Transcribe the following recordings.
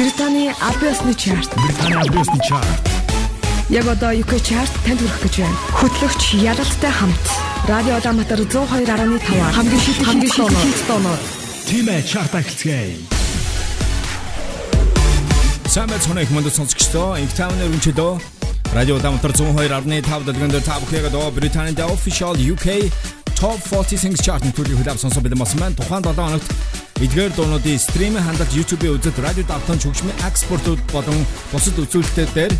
Британий Абиосны чарт. Британий Абиосны чарт. Яг одоо UK чарт танд хүрэх гэж байна. Хөтлөгч Ялалтай хамт Радио Улаанбаатар 102.5 хамгийн шилдэг хамгийн шилдэг тооноор Тимэ чарт ахилцгээе. Самэт соныг манд сонсогчдоо инх тавны өргөнчдөө Радио Улаанбаатар 102.5 дэлгэнд та бүхэнд одоо Британий The Official UK Top 40 Singles Chart-ын төлөв хөдөлгөөн сонсох бид бас маань тухайн 7 хоногт эдгээр дуунуудын стриминг хандлт YouTube-ийн үзэлт радио давтан чөгшмийн экспортууд болон бусад үзүүлэлтээр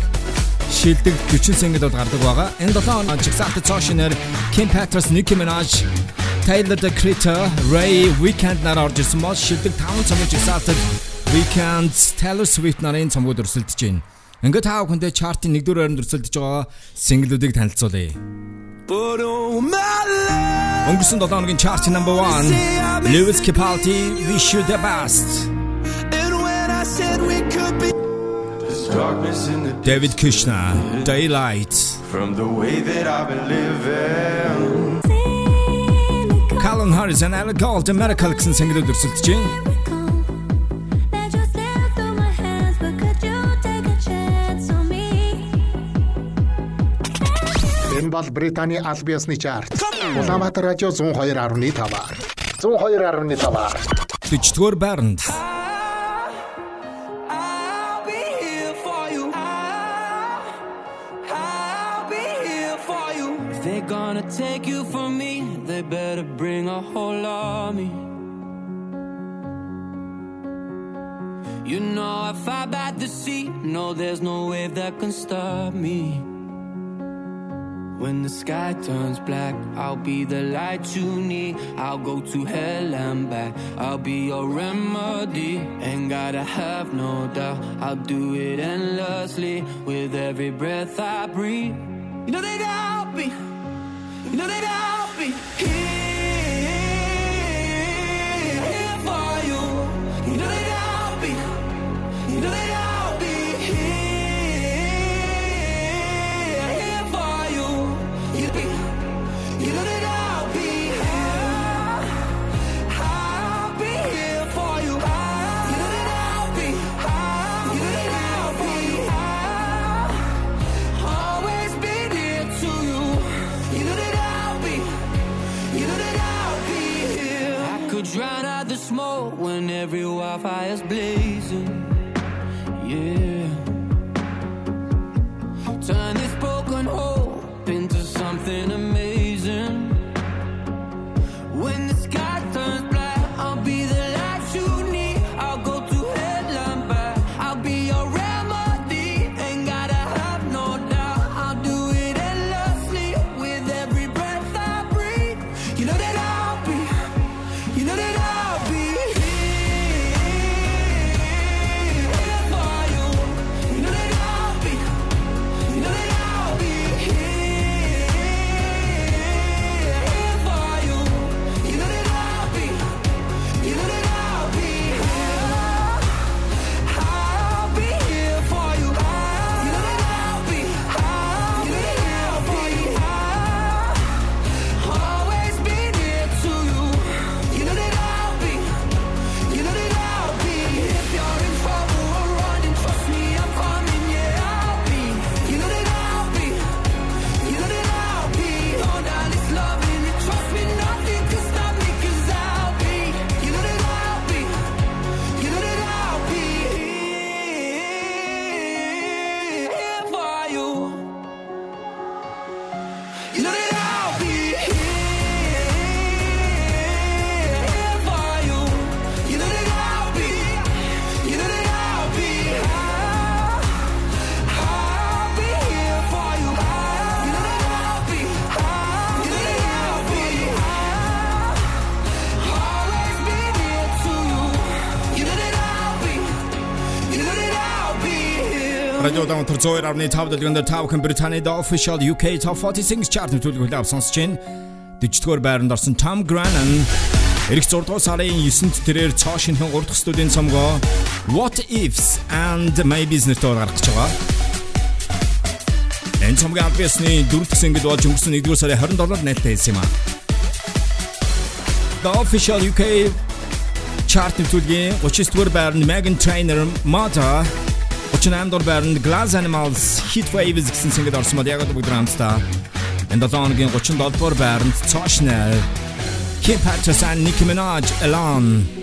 шилдэг 40 single-ууд гардаг байгаа. Энэ 7 хоног чигсаалт цоошинер Kim Petras, Nicki Minaj, Tyler the Creator, Ray Weekend нар орж ирсэн бол шилдэг 5 цомог чигсаалтад Weekend, Taylor Swift нарын цомгууд өрсөлдөж байна. Ингээд таа бүхэндээ чартын 1-р байранд өрсөлдөж байгаа single-үүдийг танилцуулъя. Өнгөрсөн 7 хоногийн chart number 1 Lewis Capaldi Wish You the Best David Kushner Daylight From the way that I've been living Calvin Harris and Ella Gold America гэсэн single өрсөлдөж байна. Бол Британий аль биесны чарт. Улаанбаатар радио 102.5. 102.5. 40-р байранд I'll be here for you. I'll be here for you. If they're gonna take you from me, they better bring a whole army. You know I fight by the sea. No, there's no wave that can stop me. When the sky turns black, I'll be the light you need. I'll go to hell and back. I'll be your remedy. Ain't gotta have no doubt. I'll do it endlessly with every breath I breathe. You know that I'll be. You know that I'll be here, here for you. You know that I'll be. You know that when every wildfire's blazing. Даунтер 102.5 дэлгэнд та бүхэн Британий The Official UK Top 40 Singles Chart-ын төлөв хүлээв сонсож байна. 40-р байранд орсон Tom Grennan Эрх 6 дугаар сарын 9-нд тэрээр цоо шинхэн 3 дахь студийн цомгоо What Ifs and Maybe's нэрээр гаргах гэж байгаа. Энэ цомгийн албасны 4 дахь single болж өнгөрсөн 1-р сарын 27-нд нээлттэй хэлсэн юм а. The Official UK chart нэвтрүүлгийн 39 дугаар байранд Megan Trainor Mata 38 дугаар байранд Glass Animals Heat Waves гэсэн single орсон мод яг бүгд хамтдаа энэ 7 хоногийн 37 дугаар байранд Toshnell Kim Petras and Nicki Minaj Alone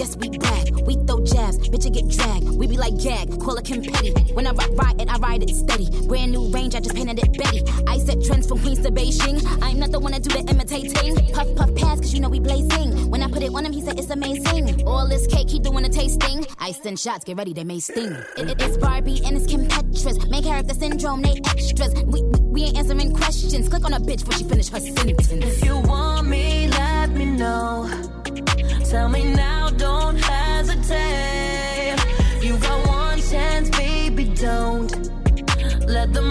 Yes, we back. We throw jabs, bitch, it get dragged. We be like gag, call it Kim. When I ride, ride it, I ride it steady. Brand new range, I just painted it Betty. I set trends from Queens to Beijing. I'm not the one to do the imitating. Puff, puff, pass, cause you know we blazing. When I put it on him, he said it's amazing. All this cake, he doing a tasting. I send shots, get ready, they may sting. It, it is Barbie and it's Kim Petras. Main character syndrome, they extras. We, we ain't answering questions. Click on a bitch before she finish her sentence. If you want me, let me know. Tell me now, don't hesitate. You got one chance, baby, don't let the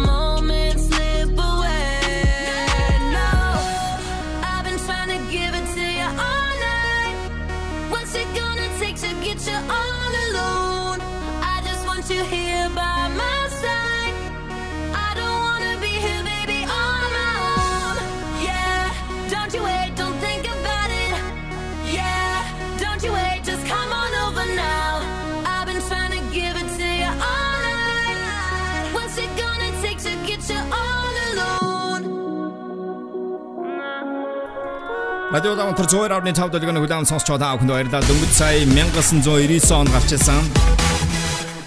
Радио Даунтер 102.5 дэлгэн хүлээн сонсч байгаа хүнд баярлалаа. Дөнгөж сая 1999 онд гарч ирсэн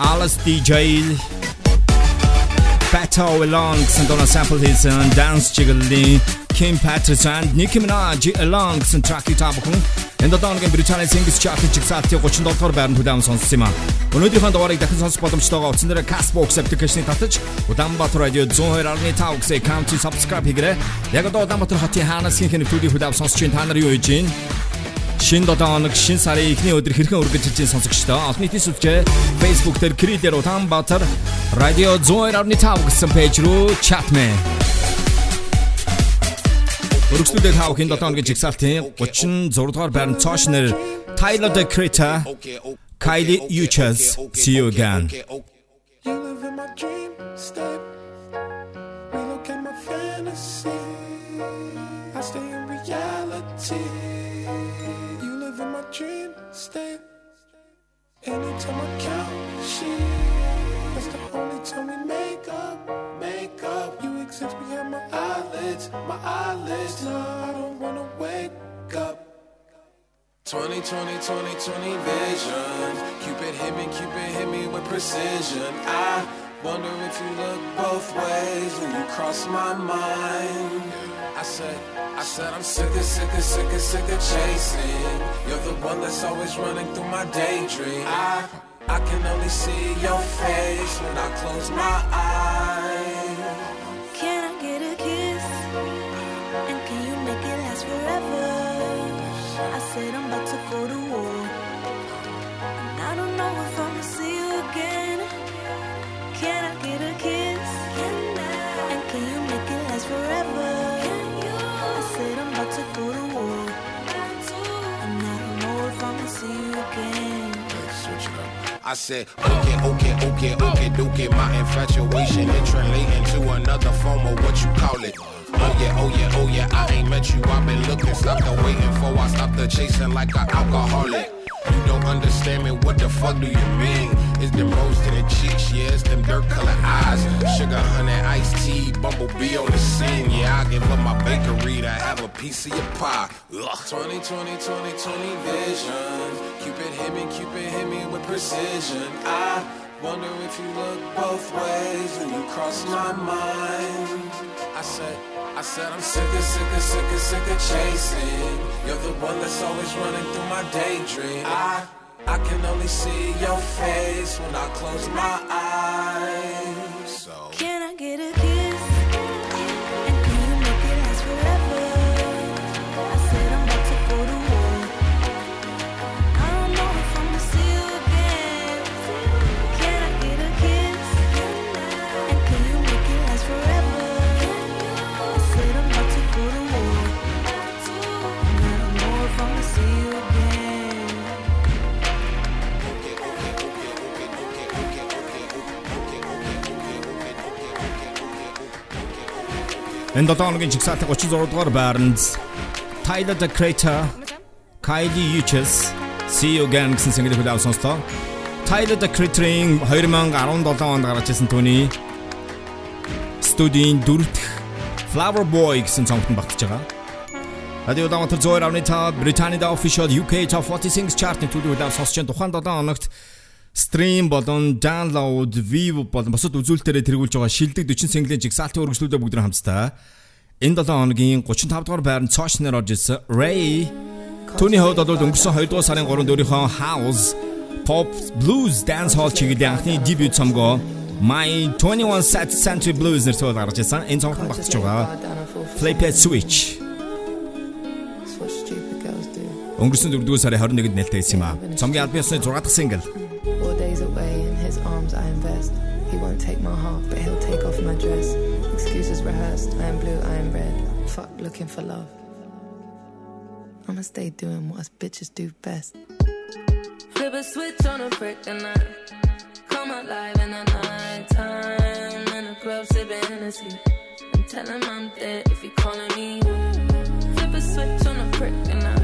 Alice DJ Battle Along гэсэн дөрөв sample хийсэн dance jiggle Kim Petras and Nicki Minaj Along гэсэн track-ийг та бүхэн энэ дооногийн Британий Singles Chart-ийн жигсаалтын 37 дугаар байранд хүлээн сонссон юм аа. Өнөөдрийнхөө дугаарыг дахин сонсох боломжтойгоо утсан дээр Castbox application-ыг татаж Улаанбаатар радио 102.5 гэсэн county subscribe хийгээрэй. Яг одоо Улаанбаатар хотын хаанаас хин нэвтрүүлгийг хүлээн сонсч чинь та нар юу хийж байна? Шинэ 7 хоног шинэ сарын эхний өдөр хэрхэн үргэлж ижин сонсогчдоо олон нийтийн сүлжээ Facebook дээр Кридер Улаанбаатар радио 102.5 гэсэн пэйж рүү чатмэ. Өргөснүүдээ та бүхэн 7 хоногийн жигсаалтын 36 дугаар байрны цоош нэр Tyler the Creator Kali Uchis See you again. My dream Anytime I count, shit. That's the only time we make up, make up. You exist behind my eyelids, my eyelids. No, I don't wanna wake up. 20, 20, 20, 20 vision. Cupid hit me, Cupid hit me with precision. I wonder if you look both ways when you cross my mind. I said, I said, I'm sick of, sick of, sick of, sick of chasing. You're the one that's always running through my daydream. I, I can only see your face when I close my eyes. I said, okay, okay, okay, okay, okay. My infatuation it translating to another form of what you call it. Oh yeah, oh yeah, oh yeah. I ain't met you. I've been looking, stopped the waiting for. I stopped the chasing like an alcoholic. You don't understand me. What the fuck do you mean? It's them rose to the cheeks, yeah. It's them dirt color eyes. Sugar, honey, iced tea, bumblebee on the scene. Yeah, I give up my bakery to have a piece of your pie. Ugh. 20, 20, 20, 20 vision. Cupid hit me, Cupid hit me with precision. I wonder if you look both ways when you cross my mind. I said, I said I'm sick of, sick of, sick of, sick of chasing. You're the one that's always running through my daydream. I, I can only see your face when I close my eyes. Энэ 7 хоногийн жигсаалтын 36 дугаар байранд Tyler the Creator, Kylie Uchis, See You Again гэсэн single хүлээв сонслоо. Tyler the Creator-ийн 2017 онд гарч ирсэн түүний студийн дөрөвт Flower Boy гэсэн цомгтон багтж байгаа. Радио авны та Британид official UK Top 40 Singles Chart-ны төлөв удаа сонсч тухайн 7 хоногт стрим болон download, view болон бусад үзүүлэлтээрээ тэргүүлж байгаа шилдэг 40 single-ийн жигсаалтын үргэлжлүүлээ бүгд нэг хамтдаа. Энэ 7 хоногийн 35 дугаар байранд цоочноор орж ирсэн Ray Түүний хувьд бол өнгөрсөн 2 дугаар сарын 3-нд өөрийнхөө House Pop Blues Dance Hall чиглэлийн анхны дебют цомгоо My 21 Set Century Blues нэр цогт гарч ирсэн. Энэ цомгт багтж байгаа. Flip It Switch өнгөрсөн 4 дугаар сарын 21-нд нээлттэй байсан юм а. Цомгийн ёсны 6 дахь single Four days away in his arms I invest. He won't take my heart, but he'll take off my dress. Excuses rehearsed. I am blue, I am red. Fuck looking for love. I'ma stay doing what us bitches do best. Flip a switch on a brick and I come alive in the night time in the club sipping Hennessy. And tell him I'm dead if he calling me. Flip a switch on a brick and I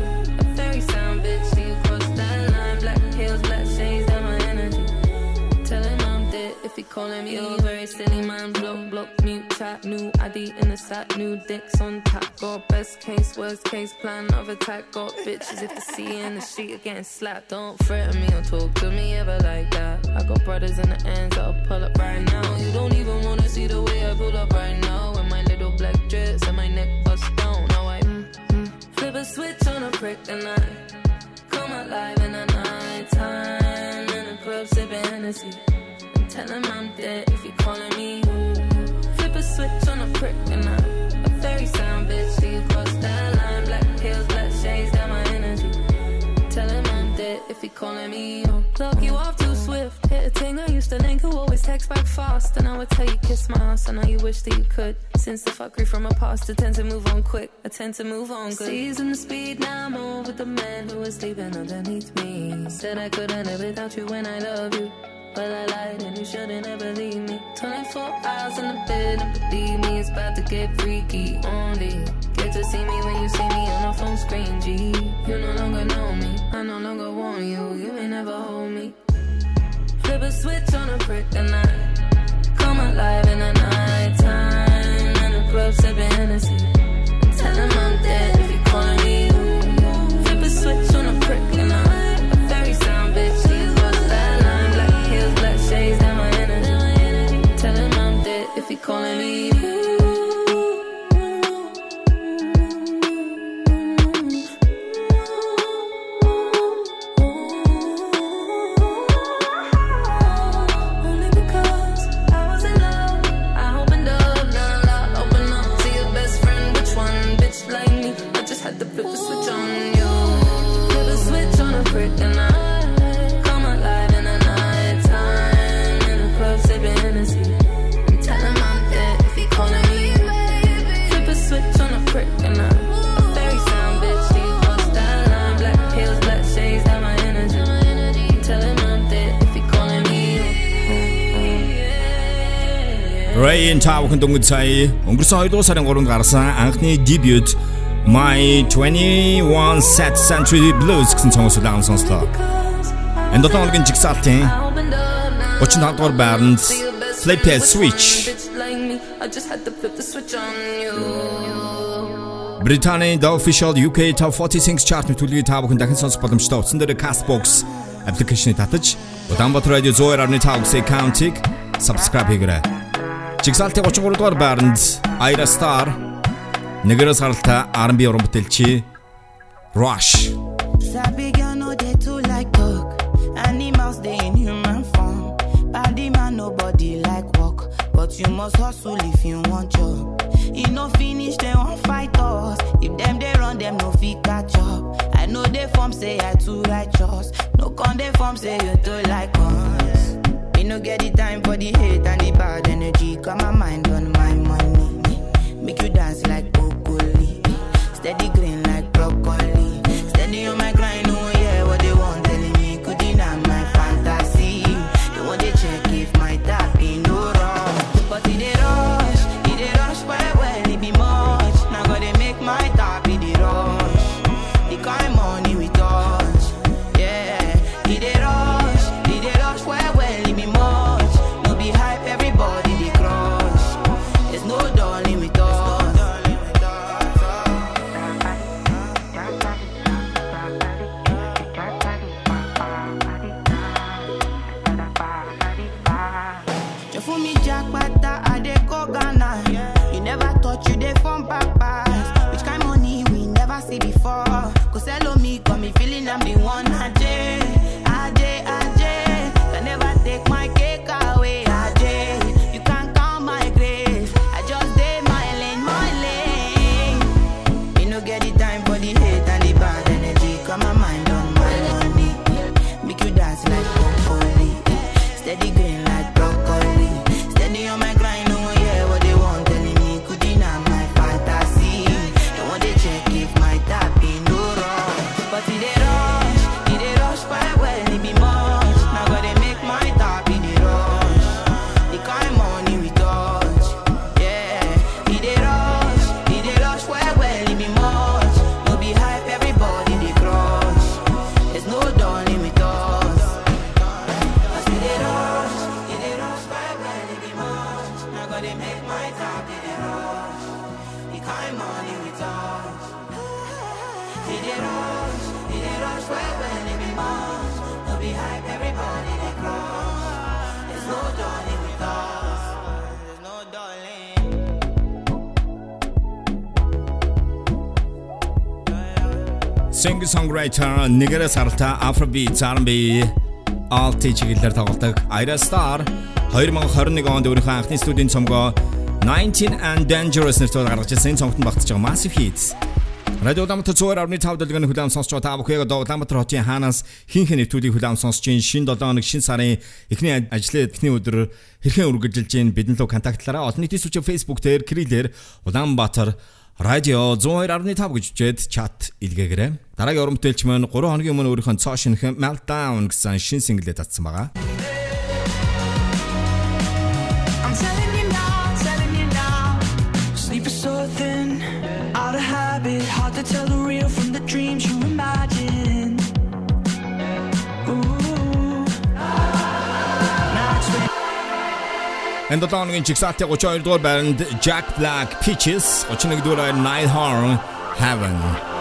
calling me. You're very silly man, block, block, mute, chat, new ID in the sack, new dicks on tap. Got best case, worst case plan of attack. Got bitches if they see in the street are getting slapped. Don't threaten me or talk to me ever like that. I got brothers in the ends that'll pull up right now. You don't even wanna see the way I pull up right now. With my little black dress and my neck bust down. Now I flip a switch on a prick and I come alive in the night time in the club sipping Hennessy. Tell him I'm dead if he calling me. Flip a switch on a prick and I a fairy sound bitch. See you cross that line, black heels, black shades, that my energy. Tell him I'm dead if he calling me. Oh, you off too swift. Hit a thing I used to link who always text back fast. And I would tell you kiss my ass. I know you wish that you could. Since the fuckery from my past, I tend to move on quick. I tend to move on good. Season the speed, now I'm over the man who was sleeping underneath me. Said I couldn't live without you when I love you. But I lied and you shouldn't ever leave me. 24 hours in the bed and believe me, it's about to get freaky. Only get to see me when you see me on a phone screen. G, you no longer know me. I no longer want you. You may never hold me. Flip a switch on a brick and I come alive in the night time. In the club sipping Hennessy. Calling me. Rain Town-ын дүнгийн цай өнгөрсөн 2 дугаар сарын 3-нд гарсан анхны debut My 21 Set Century Blues гэсэн цомос улаан сонслоо. Энд дотоодгийн жигсаалтын 35 дугаар байранд Flip a Switch. Британийн The Official UK Top 40 Singles Chart-ны төлөвийг та бүхэн дахин сонсох боломжтой утсан дээр Castbox аппликейшнийг татаж Улаанбаатар радио 102.5-ийн County-г subscribe хийгээрэй. Жигсаалтын 33 дугаар байранд Aira Star нэгэрс харалтай R&B уран бүтээлчи Rush. Sabi girl no dey too like talk Animals dey in human form. Body man nobody like walk. But you must hustle songwriter нэгээрээ саралтай Afrobeat, R&B alt чиглэлээр тоглодог Ira Star 2021 онд өөрийнхөө анхны студийн цомгоо 19 and Dangerous нэрээр гаргаж ирсэн цомгт багтж байгаа Massive Hits. Радио Улаанбаатар цоор авны 5 дэлгэний хүлээм сонсч байгаа та бүхэнд Улаанбаатар хотын хаанаас хинхэн нэвтрүүлгийг хүлээм сонсч ин шин 7 хоног шин сарын эхний ажлын эхний өдөр хэрхэн үргэлжилж ийн бидэн лөө контактлаараа олон нийтийн сүлжээ Facebook дээр Крилэр Улаанбаатар Радио 102.5 гэж үчээд чат илгээгээрэй. Дараагийн уран бүтээлч маань 3 хоногийн өмнө өөрийнхөө цоо шинэхэн Meltdown гэсэн шин синглээ татсан байгаа. Энэ 7 оны жигсаалтын 32 дугаар байранд Jack Black Peaches, 31 дугаар Niall Horan Heaven.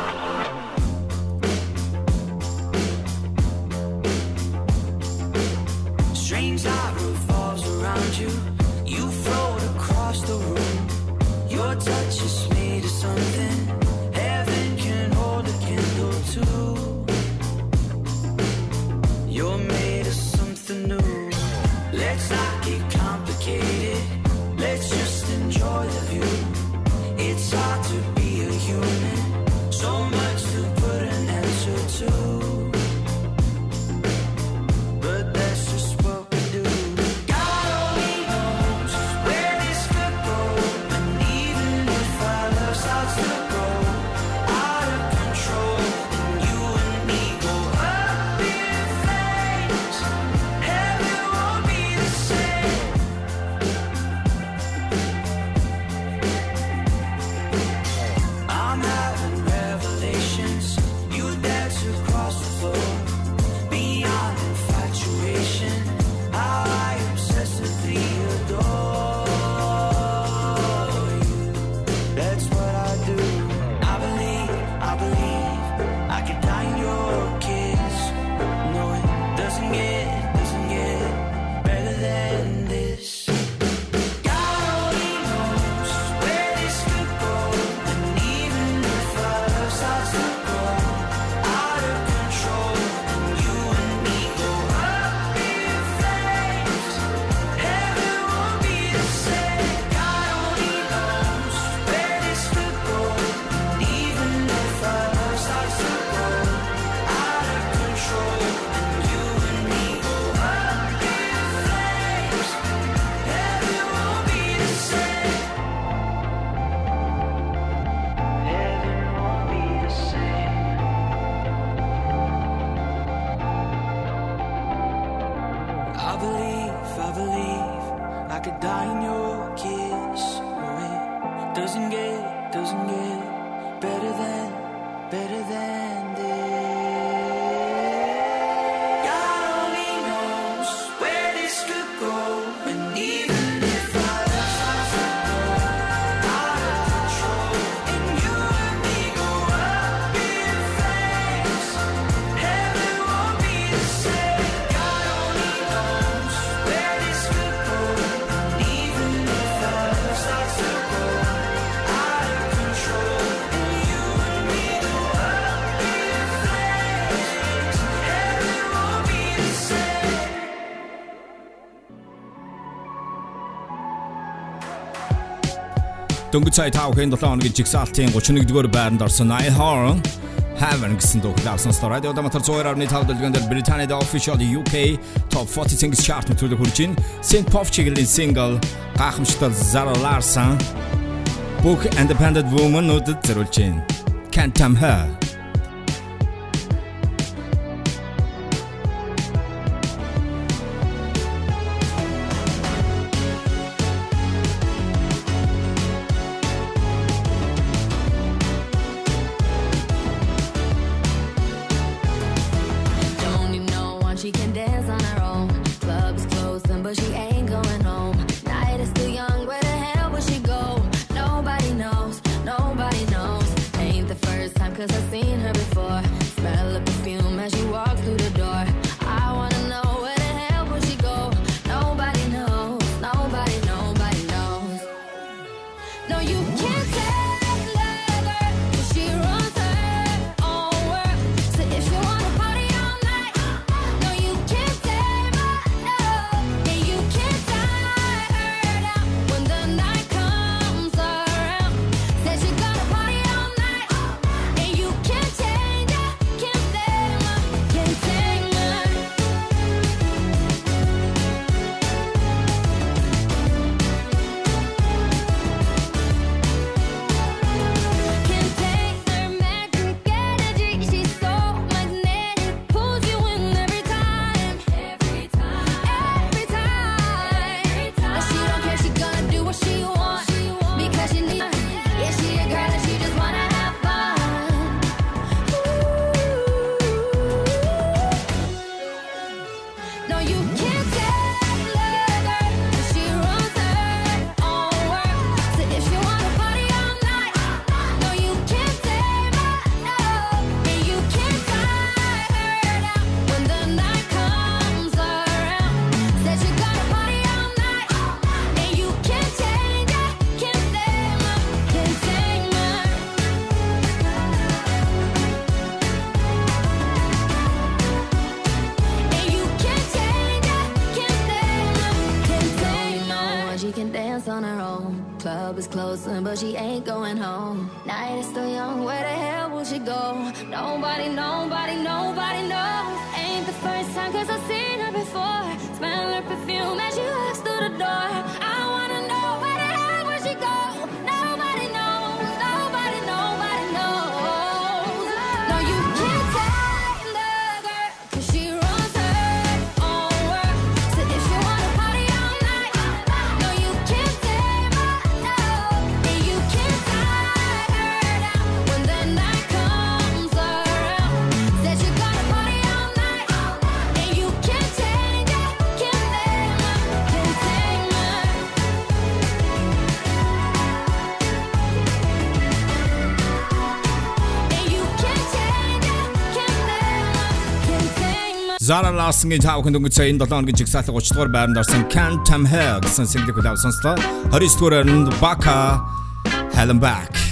дөнгөж сая 5 хэн 7 хоногийн жигсаалтын 31-р байранд орсон I Horn Heaven гэсэн дуу хөлөсөн стор радио дамтар 102.5 дэлгэнд Британид official UK top 40 singles chart төлөв хүрж ин Synth Pop чиглэлийн single гахамштай Zara Larsson Book Independent Woman-уудад зориулж байна. Can't Tam Her Zara Larsson-гийн тав хүнд өнгөцөө энэ 7 хоногийн жигсаалт 30 дугаар байранд орсон Can't Tam Hair гэсэн single-ийг хүлээвсэн сонслоо. 29 дугаар байранд Baka Helen Back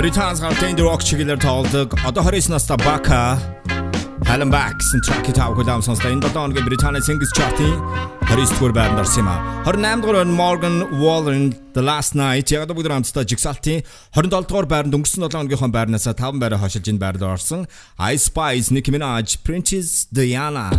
Британс галтын рок чиглэлээр тоглодог. Одоо 29 настай Baka Helen гэсэн track-ийг тавх удаан сонсдоо. Энэ 7 хоногийн Британий Singles Chart-ийн 29-р байранд орсон юм а. 28-р нь Morgan Wallen The Last Night яг одоо бүгд хамтдаа Jigsaw-ийн 27-р байранд өнгөрсөн 7 хоногийнхоо байрнаас 5 байраа хашилж энэ байранд орсон. I Spice, Nicki Minaj, Princess Diana.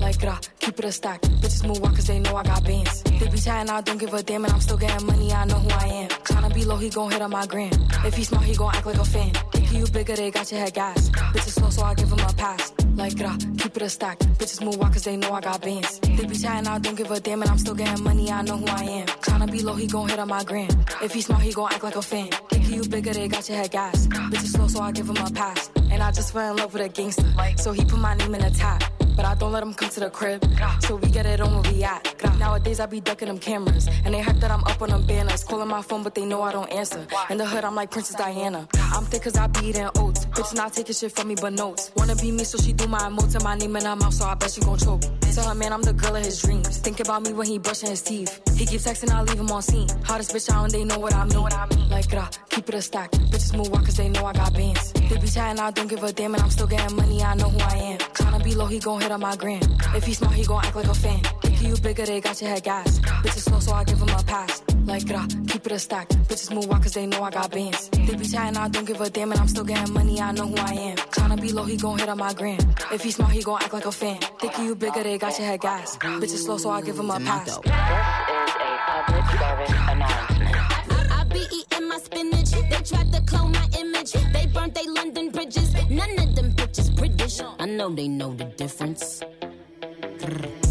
Like grah, keep it a stack. Bitches move walk cause they know I got bands. They be chatting, I don't give a damn, and I'm still getting money, I know who I am. Tryna be low, he gon' hit on my gram. If he smart, he gon' act like a fan. Thinking you bigger, they got your head gas. Bitches slow, so I give him a pass. Like grah, keep it a stack. Bitches move walk cause they know I got bands. They be chatting, I don't give a damn, and I'm still getting money, I know who I am. Tryna be low, he gon' hit on my gram. If he smart, he gon' act like a fan. Thinking you bigger, they got your head gas. Bitches slow, so I give him a pass. And I just fell in love with a gangster. So he put my name in the top. But I don't let them come to the crib. So we get it on where we at. Nowadays I be ducking them cameras. And they hype that I'm up on them banners. Calling my phone, but they know I don't answer. In the hood, I'm like Princess Diana. I'm thick cause I be eating oats. Bitch not taking shit from me but notes. Wanna be me, so she do my emotes and my name in her mouth, so I bet she gon' choke. Tell her man I'm the girl of his dreams. Think about me when he brushing his teeth. He keep texting, I leave him on scene. Hottest bitch out and they know what I mean. Like grah, keep it a stack. Bitches move walk cause they know I got bands. They be chatting, I don't give a damn, and I'm still getting money, I know who I am. Tryna be low, he gon' hit on my gram. If he smart, he gon' act like a fan. Thinking you bigger, they got your head gas. Bitches slow, so I give him a pass. Like grah, keep it a stack. Bitches move walk cause they know I got bands. They be chatting, I don't give a damn, and I'm still getting money, I know who I am. Tryna be low, he gon' hit on my gram. If he smart, he gon' act like a fan. Thinking you bigger, they got your head gas. Bitches slow, so I give him a pass. I be eating my spinach. They tried to clone my image. They burnt they London bridges. None of them bitches British. I know they know the difference.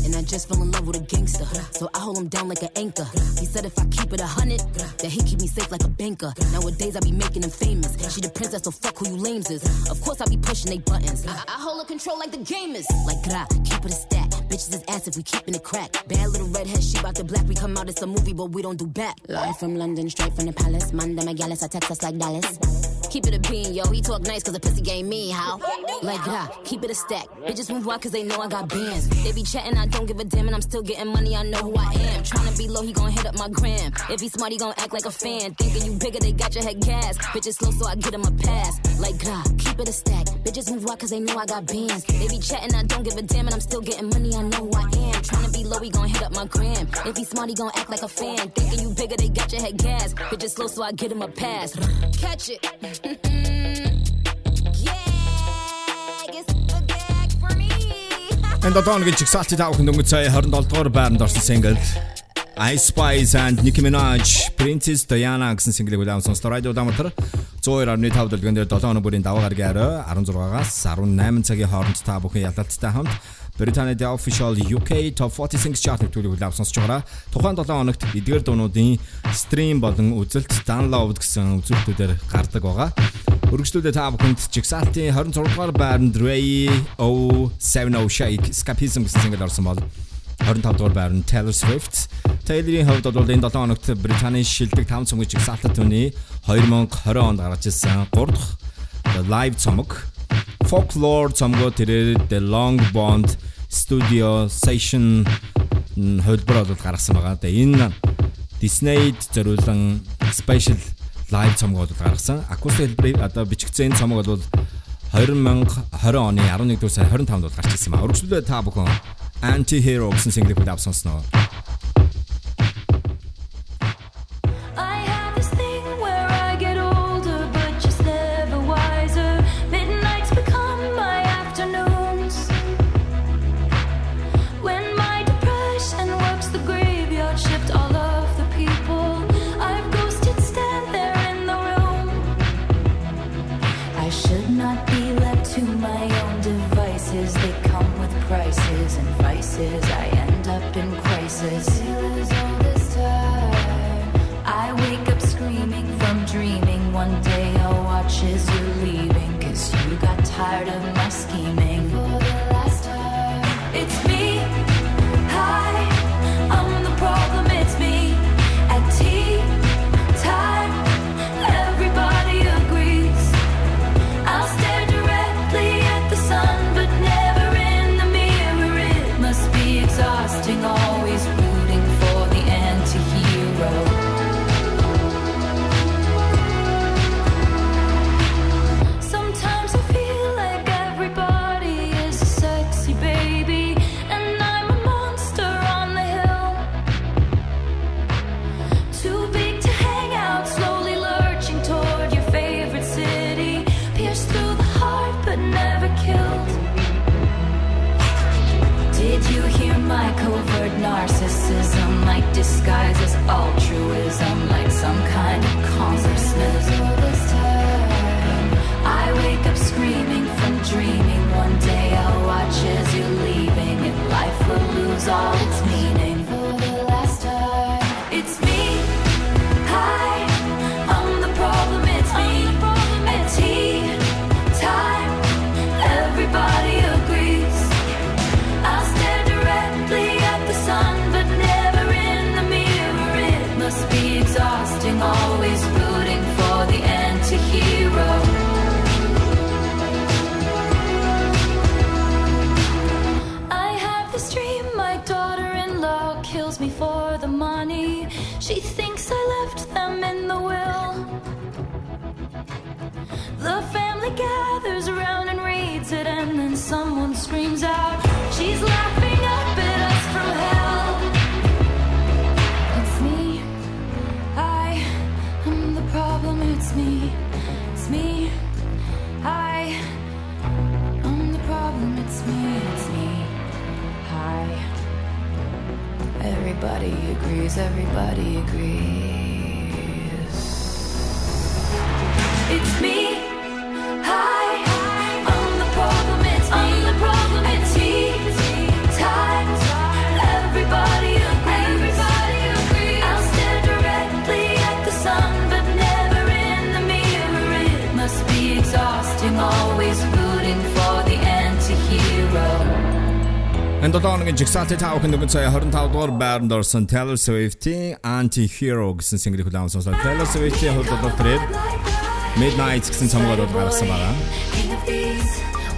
And I just fell in love with a gangster. So I hold him down like an anchor. He said if I keep it a hundred, that he keep me safe like a banker. Nowadays I be making him famous. She the princess, so fuck who you lames is. Of course I be pushing they buttons. I, I hold her control like the gamers. Like gra, keep it a stack. Bitches is ass if we keeping it crack. Bad little redhead, she bout the black. We come out, it's a movie, but we don't do back. Live from London, straight from the palace. Manda Magalis, I text us like Dallas. keep it a bean, yo. He talk nice cause the pussy game me, how? Like, yeah, keep it a stack. Bitches move out cause they know I got bands. They be chatting, I don't give a damn, and I'm still getting money, I know who I am. Tryna be low, he gon' hit up my gram. If he smart, he gon' act like a fan. Thinking you bigger, they got your head gas. Bitches slow, so I get him a pass. Like, yeah, keep it a stack. Bitches move out cause they know I got bands. They be chatting, I don't give a damn, and I'm still getting money, I know who I am. Tryna be low, he gon' hit up my gram. If he smart, he gon' act like a fan. Thinking you bigger, they got your head gas. Bitches slow, so I get him a pass. Catch it. Энэ 7 хоногийн чигсалтын тав хүн дөнгөж сая 27 дугаар байранд орсон single Ice Spice and Nicki Minaj Princess Diana гэсэн single-ийг удаан сонслоо. Радио Дамтар 102.5 дэлгэн дээр 7 хоног бүрийн даваа гаргийн орой 16-аас 18 цагийн хооронд та бүхэн ялалттай хамт Британий The Official UK Top 40 Singles Chart нэвтрүүлгийг удаан сонсож байгаараа тухайн 7 хоногт эдгээр дуунуудын стрим болон үзэлт download гэсэн үзүүлэлтүүдээр гардаг байгаа. Өргөжлүүлээ та бүхэнд чигсалтын 26 дугаар байранд Ray O70 Shake Escapism гэсэн single орсон бол 25 дугаар байранд Taylor Swift. Taylor-ийн хувьд бол энэ 7 хоногт Британий шилдэг 5 цомгийн чигсалтад түүний 2020 онд гаргаж ирсэн 3 дахь live цомог Folklore цомгоо тэрээр The Long Bond Studio Session хөлбөр болоод гаргасан байгаа. Тэгээ энэ Disney-д зориулсан special live цомог болоод гаргасан. Acoustic хэлбэрийг одоо бичигдсэн энэ цомог бол 2020 оны 11 дугаар сарын 25-нд бол гарч ирсэн юм а. Өргөжлөлөө та бүхэн Anti-Hero гэсэн single-ийг авсан сонсноо. She thinks I left them in the will. The family gathers around and reads it, and then someone screams out, She's laughing Everybody agrees. Everybody agrees. It's me. Энэ 7 хоногийн жигсаалтын тав хүн дөнгөж сая 25 дугаар байранд орсон Taylor Swift-ийн Anti-Hero гэсэн single-ийг хүлээн авсан. Taylor Swift-ийн хувьд бол тэрээр Midnight гэсэн цомгоод гаргасан байгаа.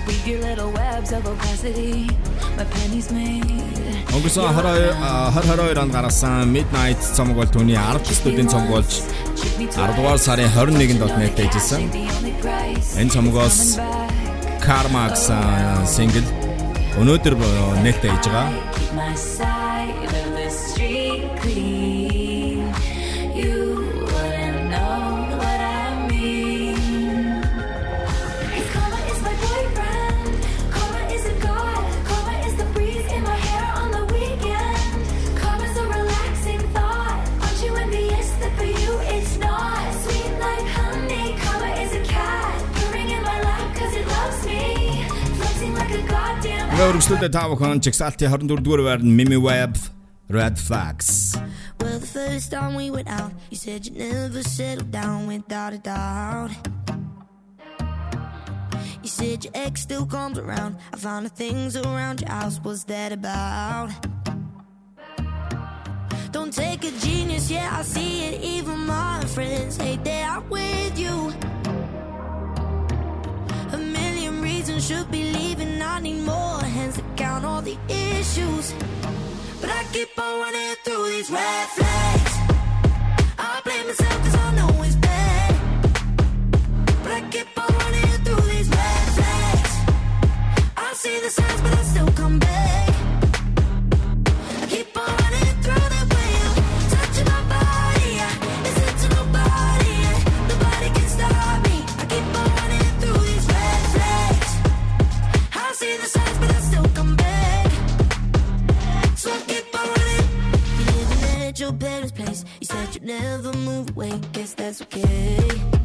Weave your little webs of opacity. My pennies made. Өнгөрсөн 22 22 онд гаргасан Midnight цомог бол түүний 10 студийн цомог болж 10 дугаар сарын 21-нд дот нээлттэйжсэн. Энэ цомгоос Karma гэсэн сингл өнөөдөр нээлттэй хийж байгаа. Өргөслөдөө та бүхэн 24 дугаар Mimi Webb Red Well, the first time we went out, you said you'd never settle down without a doubt. You said your ex still comes around. I found the things around your house. What's that about? Don't take a genius, yeah, I see it. Even my friends hate that I'm with you should be leaving. I need more hands to count all the issues. But I keep on running through these red flags. I blame myself cause I know it's bad. But I keep on running through these red flags. I see the signs, but I still your parents' place. You said you'd never move away. Guess that's okay.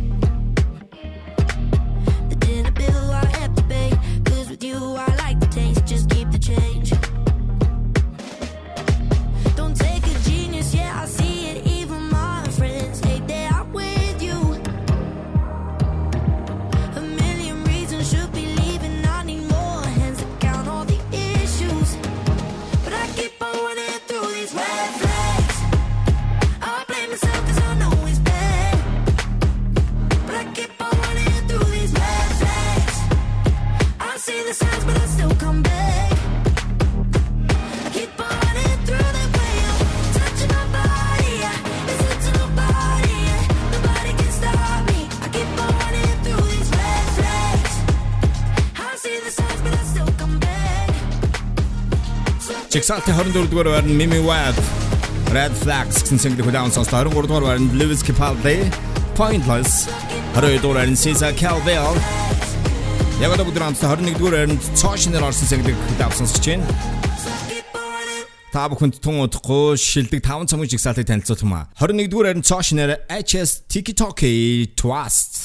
Чигсалтын 24 дугаар байранд Mimi Web Red Flags гэсэн single хүлээн сонслоо 23 дугаар байранд Lewis Capaldi Pointless 22 дугаар байранд Cesar Calvel Яг одоо бүгд хамтдаа 21 дугаар байранд цоошноор орсон single хүлээн сонсож байна. Та бүхэнд тун удахгүй шилдэг 5 цамгийн жигсаалтыг танилцуулах юм а. 21 дугаар байранд цоошноор HS TikTok Twist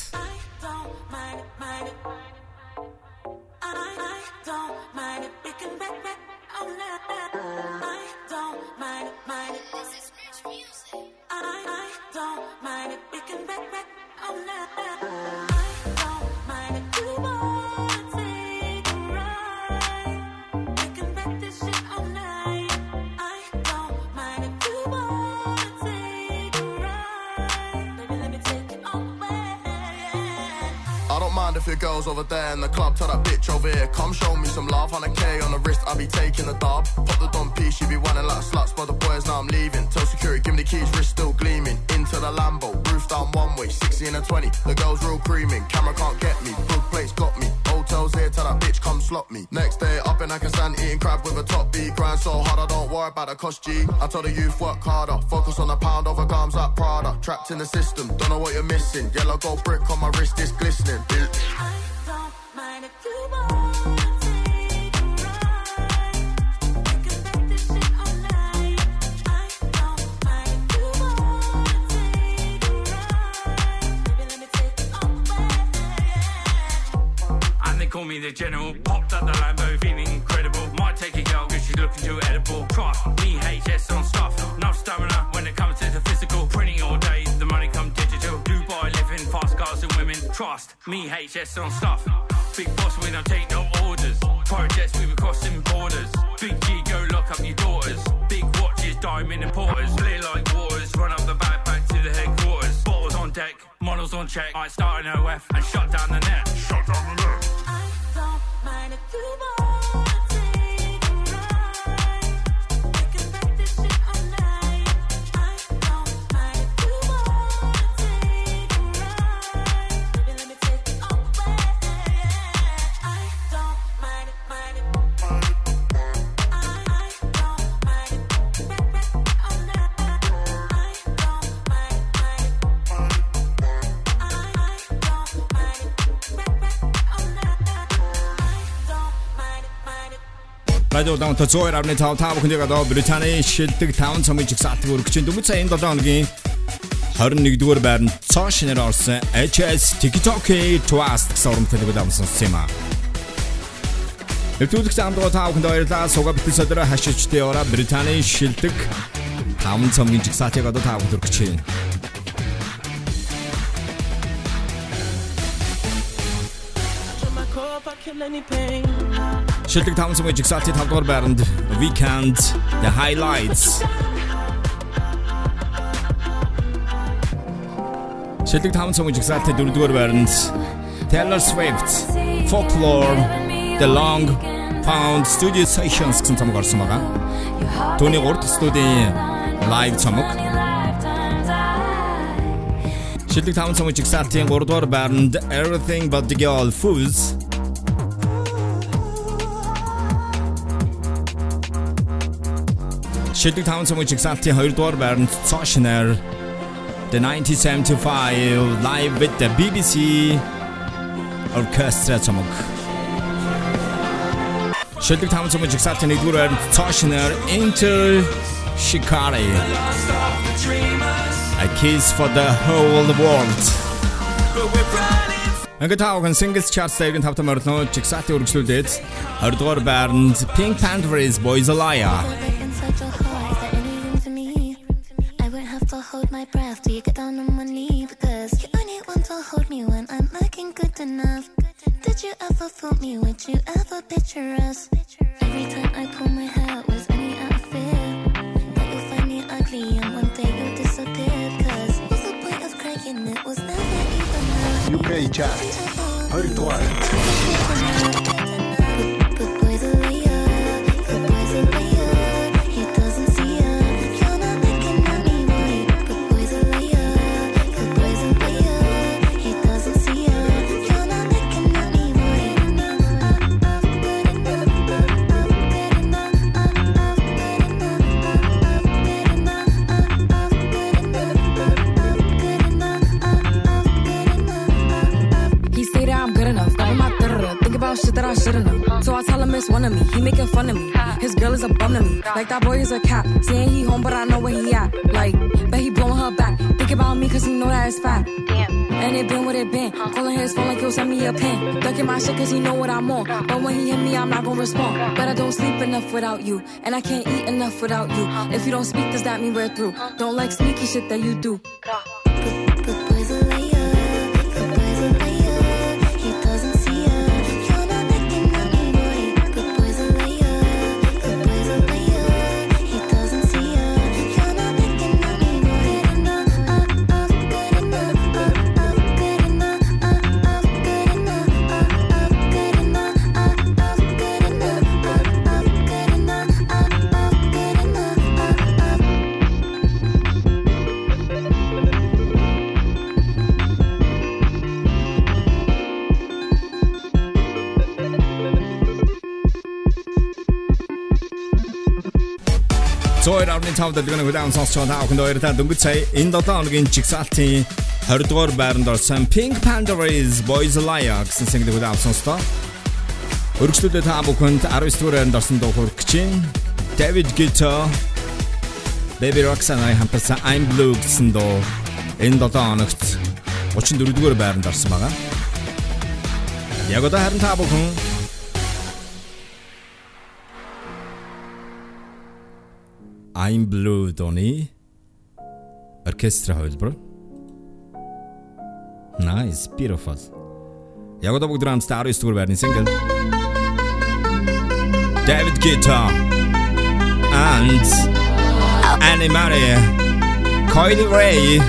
the youth, work harder. Focus on the pound over gums like Prada. Trapped in the system, don't know what you're missing. Yellow gold brick on my wrist, it's Радио Даунта 102.5 та бүхэнийг одоо Британий шилдэг 5 цомын жигсаалтыг өргөж чинь дөнгөж сая энэ 7 хоногийн 21-р байранд цоо шинээр орсон HS TikTok Trust гэсэн уран бүтээлийг амсан юм а. Нэвтрүүлэх замдгаа та бүхэнд баярлалаа. Суга битэл содроо хашичтэй ора Британий шилдэг 5 цомын жигсаалтыг одоо та бүхэнд өргөж чинь. kill any pain. Шилдэг 5 цомын жигсаалтын 5 дугаар байранд Weekend The Highlights Шилдэг 5 цомын жигсаалтын 4 дугаар байранд Taylor Swift Folklore The Long Pound Studio Sessions гэсэн цомог орсон байгаа. Түүний 3 дахь студийн live цомог. Шилдэг 5 цомын жигсаалтын 3 дугаар байранд Everything But The Girl Fools Шилдэг 5 цамгийн жигсаалтын 2 дугаар байранд Cautionary The 1975 Live with the BBC Orchestra цамг. Шилдэг 5 цамгийн жигсаалтын 1 дугаар байранд Cautionary Enter Shikari A Kiss for the Whole World. Ингээд таахан singles charts дээр 5 тамаар нөө жигсаалтыг үргэлжлүүлээд 20 дугаар байранд PinkPantheress Boys Alaya enough. Did you ever fool me? Would you ever picture us? Every time I pull my hair was any fear? that you find me ugly and one day you disappear. Cause what's the point of cracking it? Was never even enough. UK chat. Hurry to have. So I tell him it's one of me. He making fun of me. His girl is a bum to me. Like that boy is a cat. Saying he home, but I know where he at. Like, bet he blowing her back. Think about me cause he know that it's fat. And it been what it been. Calling his phone like he'll send me a pin. Ducking my shit cause he know what I'm on. But when he hit me, I'm not gonna respond. But I don't sleep enough without you. And I can't eat enough without you. If you don't speak, does that mean we're through? Don't like sneaky shit that you do. Зөөр авны цаавд дэлгэн хүлээн сонсч байгаа бүхэнд баярлалаа. Дөнгөж сая энэ 7 хоногийн жигсаалтын 20 дугаар байранд орсон Pink Panthers Boys Liar гэсэн single хүлээн сонслоо. Өргөжлөлөө та бүхэнд 19 дугаар байранд орсон дуу хүргэж чинь David Guetta Baby Roxanne хамтарсан I'm Blue гэсэн дуу энэ 7 хоногт 34 дугаар байранд орсон байгаа. Яг одоо харин та бүхэн I'm Blue Donny. Orchestra хөлбөр. Nice, beautiful. Яг одоо бүгд драмс 19 дугаар байрны single. David Guetta and Annie Marie, Coi Leray,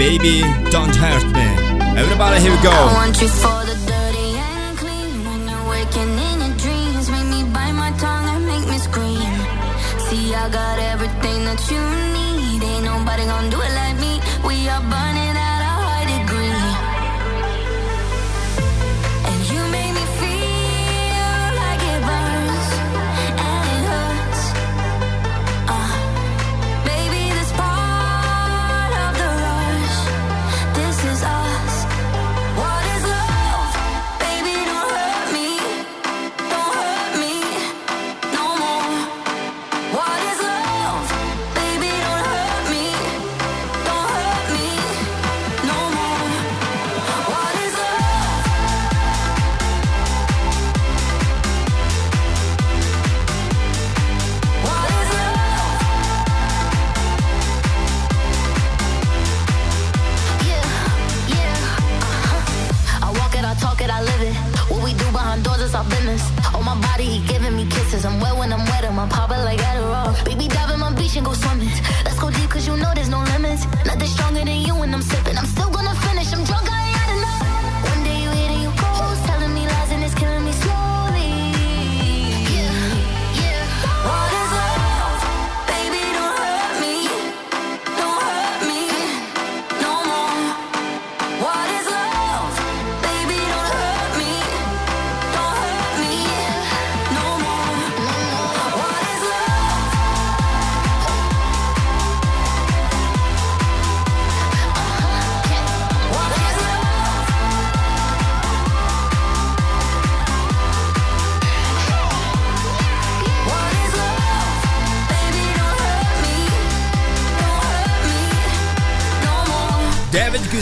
Baby Don't Hurt Me. Everybody here we go. what you need. Ain't nobody gonna do it like body, he giving me kisses. I'm wet when I'm wet, I'm on pop like Adderall. Baby, dive in my beach and go swimming.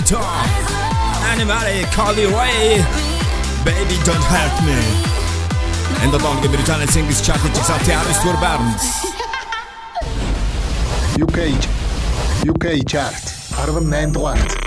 Guetta, Anne-Marie, Coi Leray, Baby Don't Hurt Me. En dat andere Britannijse singles chart dat je zat te huis voor Barnes. UK, UK chart, 69.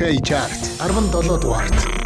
UK chart 17 дугаарт.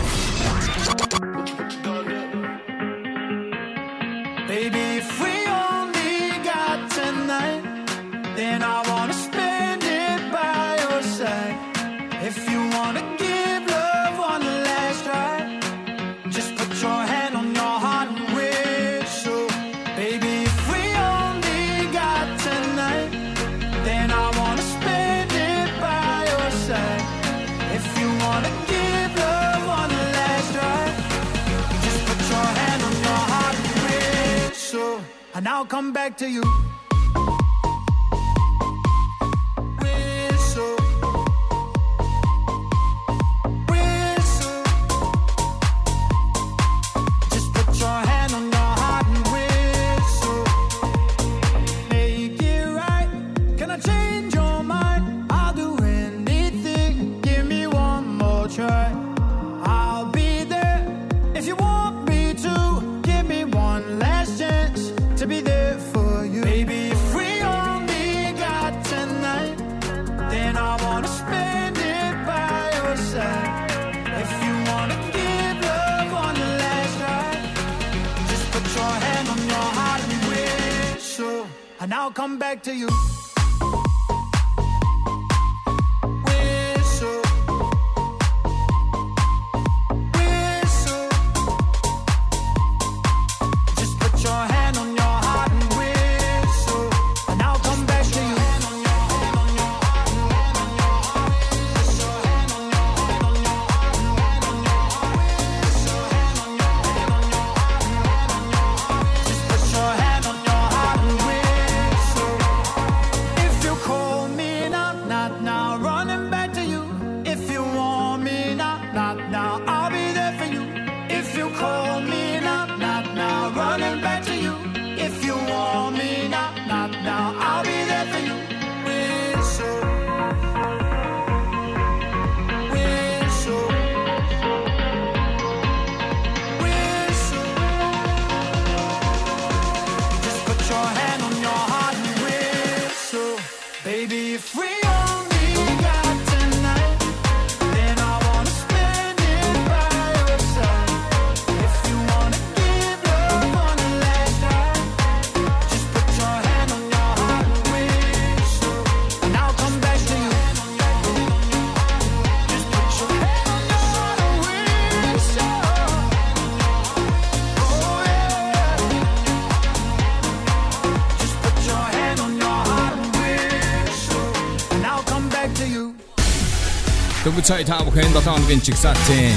Дөнгөж цай та бүхэн 7 хоногийн чигсаатын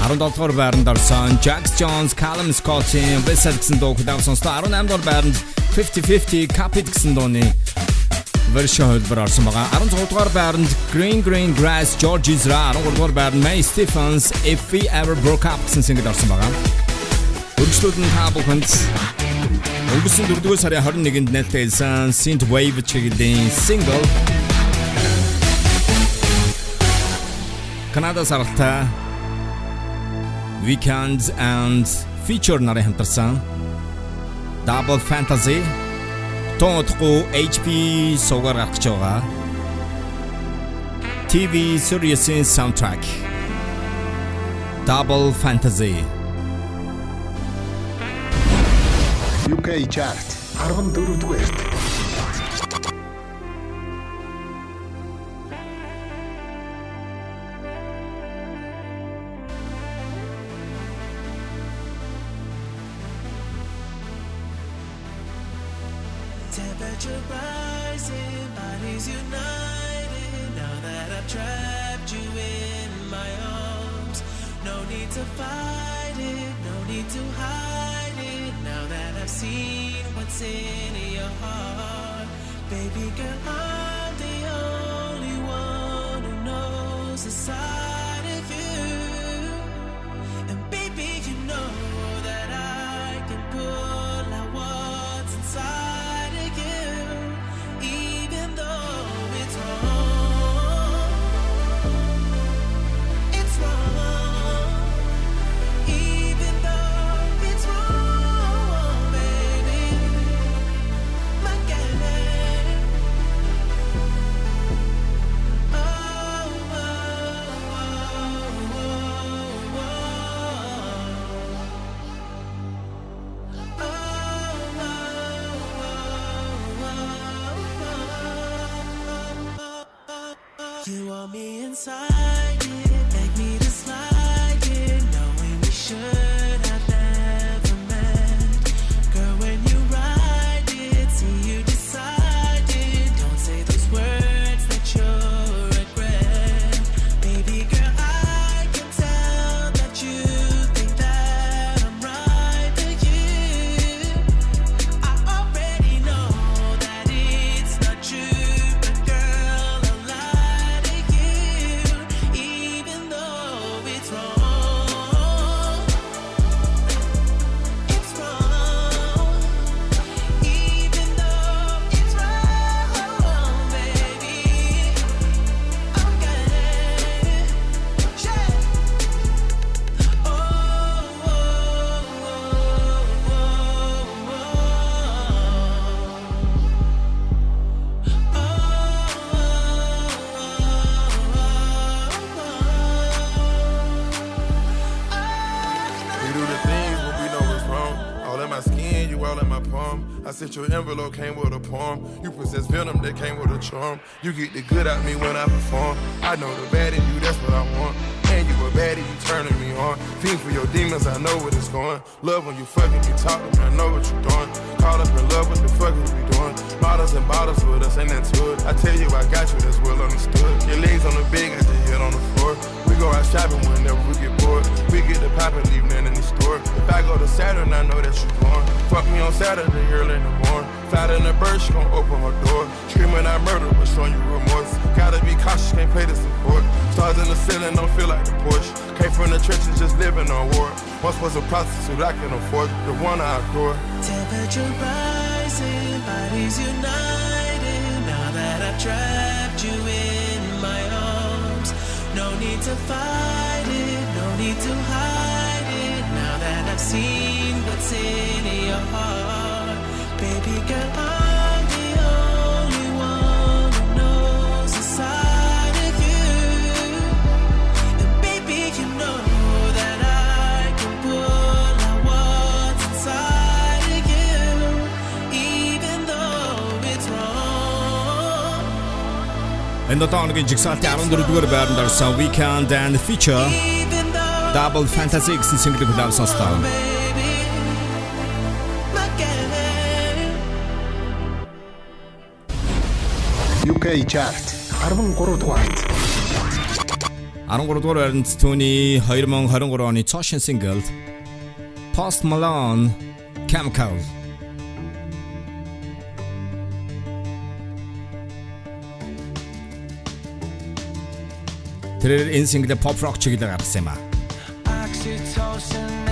17 дугаар байранд орсон Jack Jones, Callum Scott-ийн Wizard гэсэн дуу хүлээм сонслоо. 18 дугаар байранд 50-50 Capit гэсэн дууны вершн хөлбөр орсон байгаа. 16 дугаар байранд Green Green Grass George Ezra, 13 дугаар байранд May Stephens If We Ever Broke Up гэсэн single орсон байгаа. Өргөжлүүд нь та бүхэнд өнгөрсөн 4-р сарын 21-нд нээлттэй хэлсэн Synth Wave чиглэлийн single Канадас аралтай Weekends and Feature нарын хамтарсан. Double Fantasy. Тоотхоо HP сугаар гарч байгаа. TV series-ийн soundtrack. Double Fantasy. UK chart. 14 дугаарт I sent your envelope, came with a poem. You possess venom that came with a charm. You get the good out me when I perform. I know the bad in you, that's what I want. And you a baddie, you turning me on. Fiend for your demons, I know what it's going. Love when you fucking me, talking, I know what you're doing. Caught up in love, what the fuck is we doing? Bottles and bottles with us, ain't that it? I tell you, I got you, that's well understood. Your legs on the bed, got your head on the floor. We go out shopping whenever we get bored. We get the pop and leave nothing in the store. If I go to Saturn, I know that you born. Fuck me on Saturday early in the morning. Fly in the bird, she gon' open her door. Screaming I murder, but showing you remorse. Gotta be cautious, can't play this support. Stars in the ceiling, don't feel like the Porsche. Came from the trenches, just living on war. Once was a prostitute, I can afford the one I adore. Temperature rising, bodies united. Now that I've trapped you in my arms, no need to fight need to hide it now that I've seen what's in your heart. Baby girl, I'm the only one who knows the side of you. And baby, you know that I can pull out what's inside of you, even though it's wrong. Weeknd feature. Double Fantasy гэсэн single-ийг хүлээв сонслоо. UK chart 13 дугаарт 13 дугаар байранд түүний 2023 оны цоошин single Post Malone Chemical Тэр энэ single pop rock чиглэлээр гаргасан юм аа. 去超生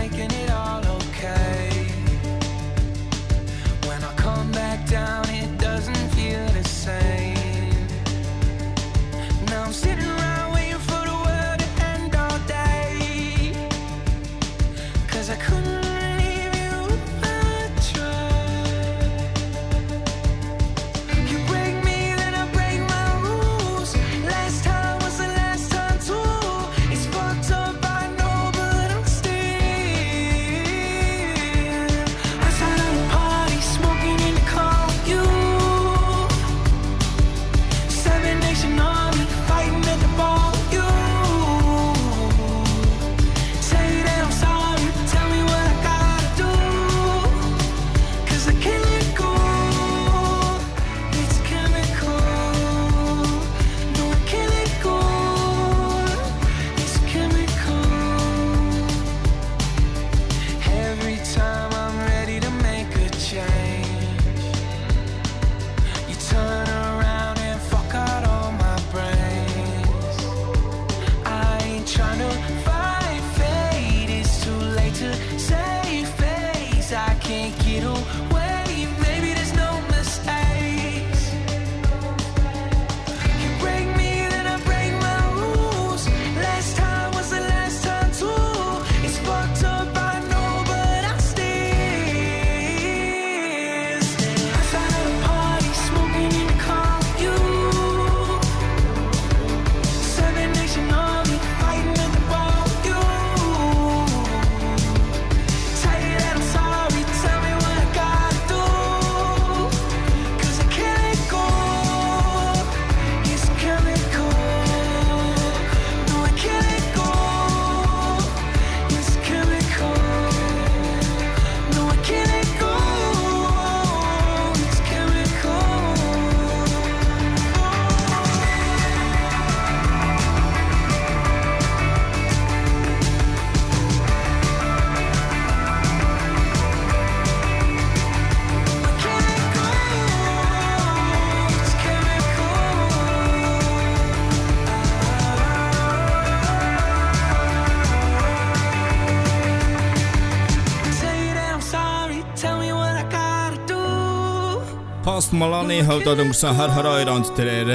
Post Malone хувьд бол өнгөрсөн 2022 онд тэрээр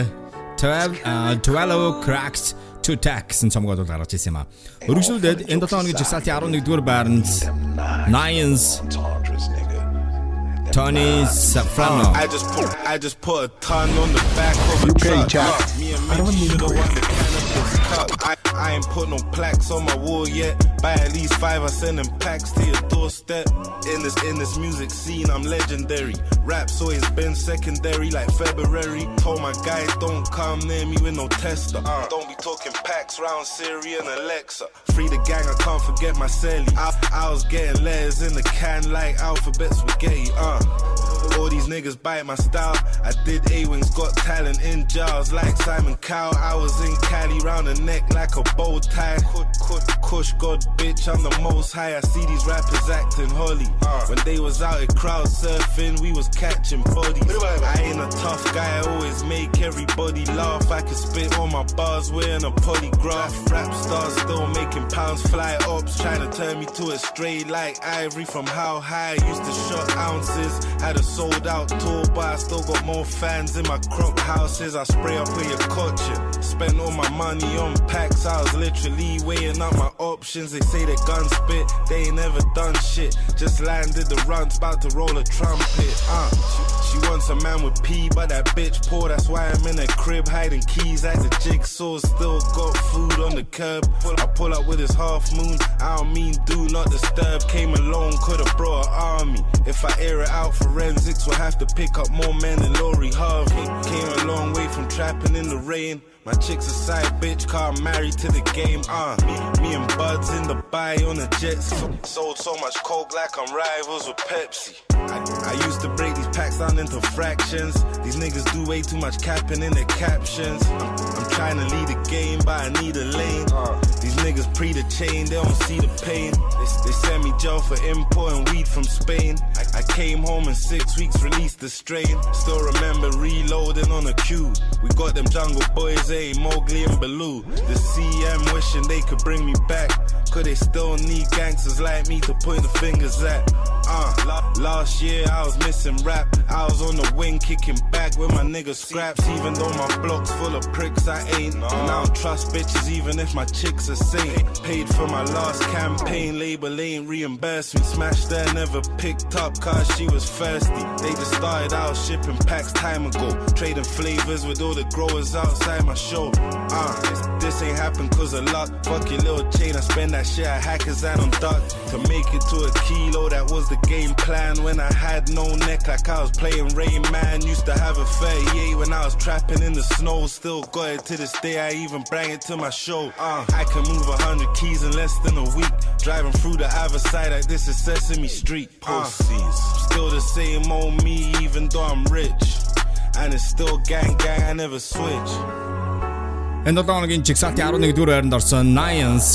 12 а, 12 cracks to tax гэсэн цомгоод бол гаргаж ирсэн юм а. Өргөжлүүлээд энэ 7 хоногийн жигсаалтын 11-р байранд Nines Tony Safrano I just put I just put a ton on the back of a truck. Me and Mitch shoulda won the cannabis cup. I, ain't put no plaques on my wall yet. Buy at least five, I send them packs to your doorstep. In this in this music scene, I'm legendary. Rap's always been secondary, like February. Told my guys don't come near me with no tester. Uh, don't be talking packs round Siri and Alexa. Free the gang, I can't forget my celly. I, I was getting letters in the can like alphabet spaghetti. Uh. All these niggas bite my style. I did A-Wings, got talent in jars like Simon Cowell. I was in Cali round the neck like a bow tie. Kush God, bitch, I'm the most high. I see these rappers acting holy. Ah. When they was out at crowd surfing, we was catching bodies. I ain't a tough guy, I always make everybody laugh. I can spit on my bars wearing a polygraph. Rap stars still making pounds, fly ops, trying to turn me to a straight like ivory from how high I used to shot ounces. Had a sold out tour, but I still got more fans in my crop houses. I spray up with your culture, Spent all my money on packs. Was literally weighing up my options. They say they gun spit, they ain't never done shit. Just landed the runs, about to roll a trumpet. Uh, she, she wants a man with P, but that bitch poor. That's why I'm in a crib hiding keys at the jigsaw. Still got food on the curb. I pull up with his half moon. I don't mean do not disturb. Came alone, could've brought an army. If I air it out, forensics will have to pick up more men than Lori Harvey. Came a long way from trapping in the rain. My chick's a side bitch, car married to the game. Uh, me, and Buds in the buy on a jet. So, sold so much coke like I'm rivals with Pepsi. I, I used to break these packs down into fractions. These niggas do way too much capping in their captions. I'm trying to lead the game, but I need a lane. These niggas pre the chain, they don't see the pain. They, they send me jail for importing weed from Spain. I, I came home in six weeks, released the strain. Still remember reloading on a cue. We got them jungle boys, eh? Mowgli and Baloo. The CM wishing they could bring me back. Could they still need gangsters like me to point the fingers at? Uh, la- last year I was missing rap. I was on the wing kicking back with my niggas scraps. Even though my block's full of pricks, I ain't. And I don't trust bitches even if my chicks are saint. Paid for my last campaign, label ain't reimbursed me. Smashed there, never picked up cause she was thirsty. They just started out shipping packs time ago. Trading flavors with all the growers outside my show. Uh, this, this ain't happened cause of luck. Fuck your little chain, I spend that shit at hackers and on duck. To make it to a kilo, that was the game plan. When I had no neck, like I was playing Rain Man. Used to have a 38 when I was trapping in the snow. Still got it to this day, I even bring it to my show. Uh, I can move a hundred keys in less than a week. Driving through the other side like this is Sesame Street. Uh, still the same old me, even though I'm rich. And it's still gang gang, I never switch. Энэ 7 хоногийн жигсаалтын 11-р байранд орсон Nines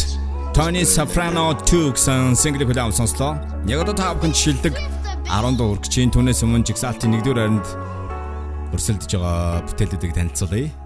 Tony Safrano 2 гэсэн single хүлээм сонслоо. Яг одоо та бүхэнд шилдэг 10 дуу үргчийн түүнээс өмнө жигсаалтын 1-р байранд өрсөлдөж байгаа бүтээлүүдийг танилцуулъя.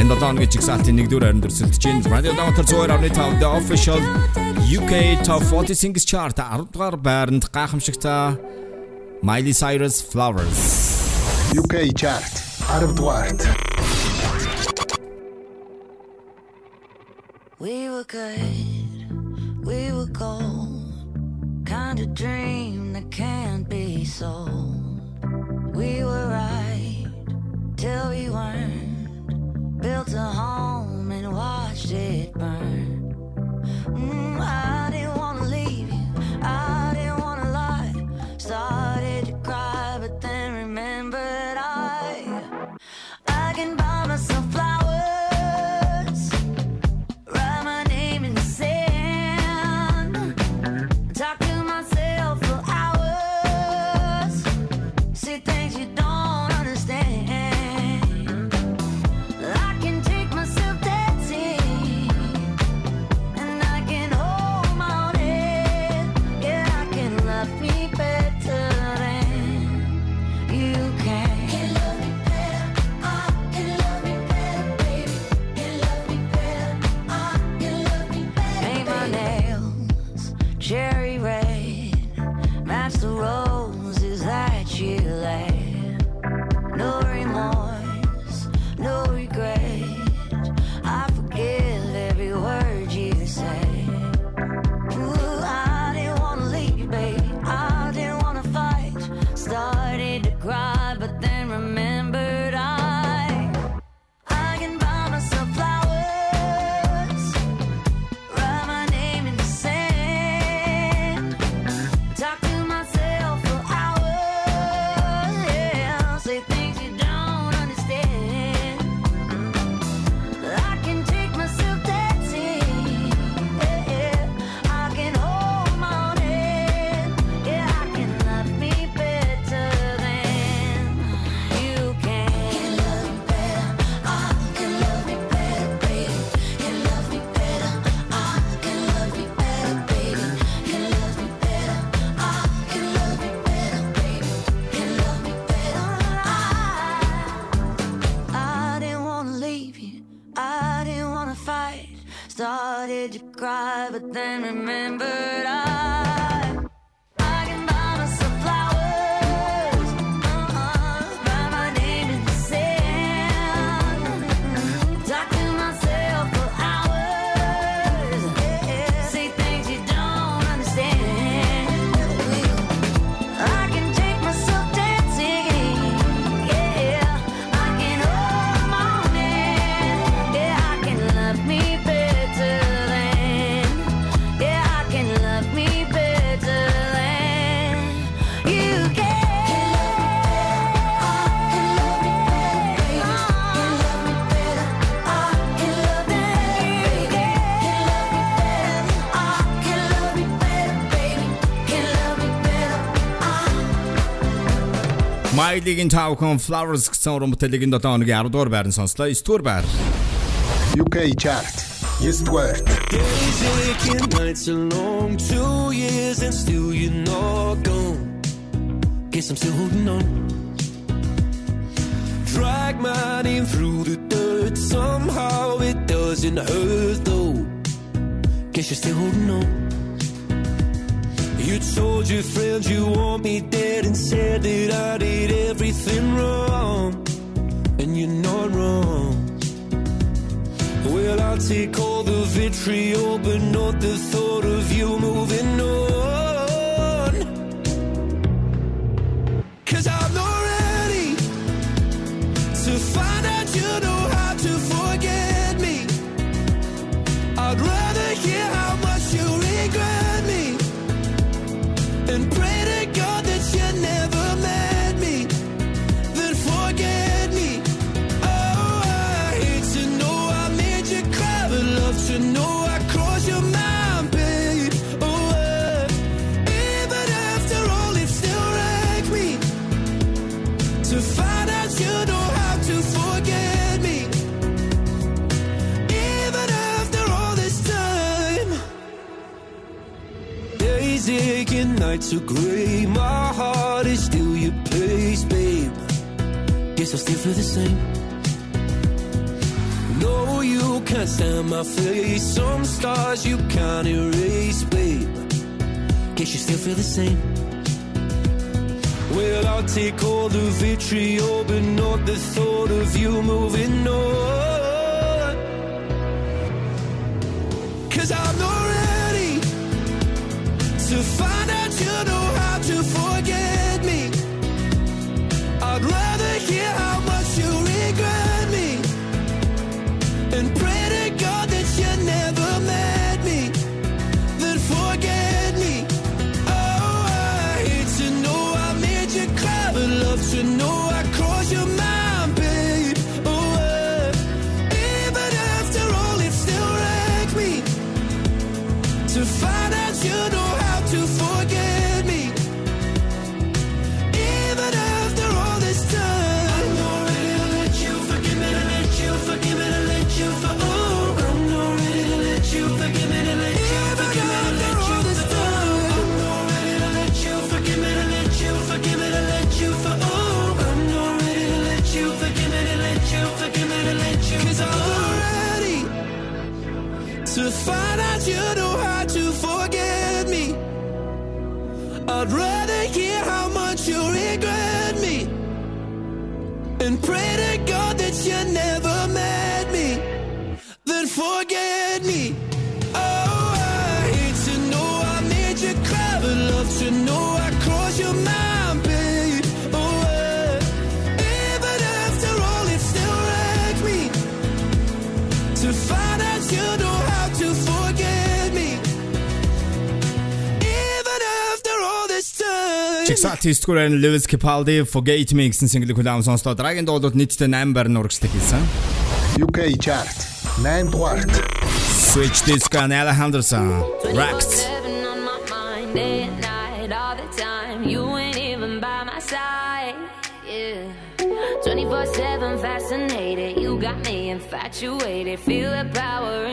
энэ 7 хоногийн жигсаалтын 1-р байранд өрсөлдөж байна. Radio Downtown 102.5 The Official UK Top 40 Singles Chart 10 дугаар байранд гайхамшигтай Miley Cyrus Flowers. UK chart 10 дугаарт. We were good, we were gold. Kind of dream that can't be sold. We were right till we weren't. Built a home and watched it burn. Mm, I didn't wanna leave you, I Flowers гэсэн уран бүтээлийн 7 10 дугаар байрны сонслоо. 9 дугаар байр. UK chart. 9 дугаар. Guess I'm still holding on. Drag my name through the dirt somehow it doesn't hurt though. Guess you're still holding on. You told your friends you want me dead and said that I did everything wrong, and you're not wrong. Well, I'll take all the vitriol, but not the thought of you moving on. nights are grey. My heart is still your place, babe. Guess I still feel the same. No, you can't stand my face. Some stars you can't erase, babe. Guess you still feel the same. Well, I'll take all the vitriol, but not the thought of you moving on. Cause I'm not ready to fight you know how 79-р байрны Lewis Capaldi Forget Me-ийн single-ийг хүлээвэн сонслоо. Дараагийн дуулууд нийтдээ 8 байрны урагшлаг хийсэн. UK chart 8 дугаарт Switch Disc and Alejandro San Racks Twenty four fascinated, you got me infatuated. Feel the power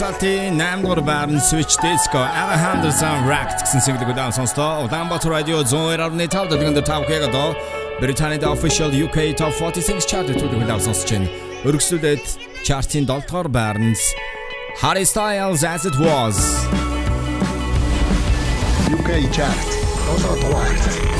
Salty, наймдугаар байрны Switch Disco Alejandro Racked гэсэн single-г удаан сонслоо. Улаанбаатар радио 102.5 дэгэнд тав хэрэг доо. Британийн official UK Top 46 chart-д төлөв удаан сонсож байна. Өргөслөлөд chart-ийн 7-р байрны Harry Styles as it was. UK chart. Тосоо тоолт.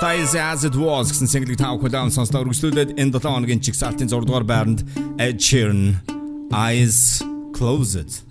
Styles As It Was гэсэн single-ийг тав хүлээм сонслоо үргэлжлүүлээд энэ 7 хоногийн чигсалтын 6 дугаар байранд Ed Sheeran Eyes Closed.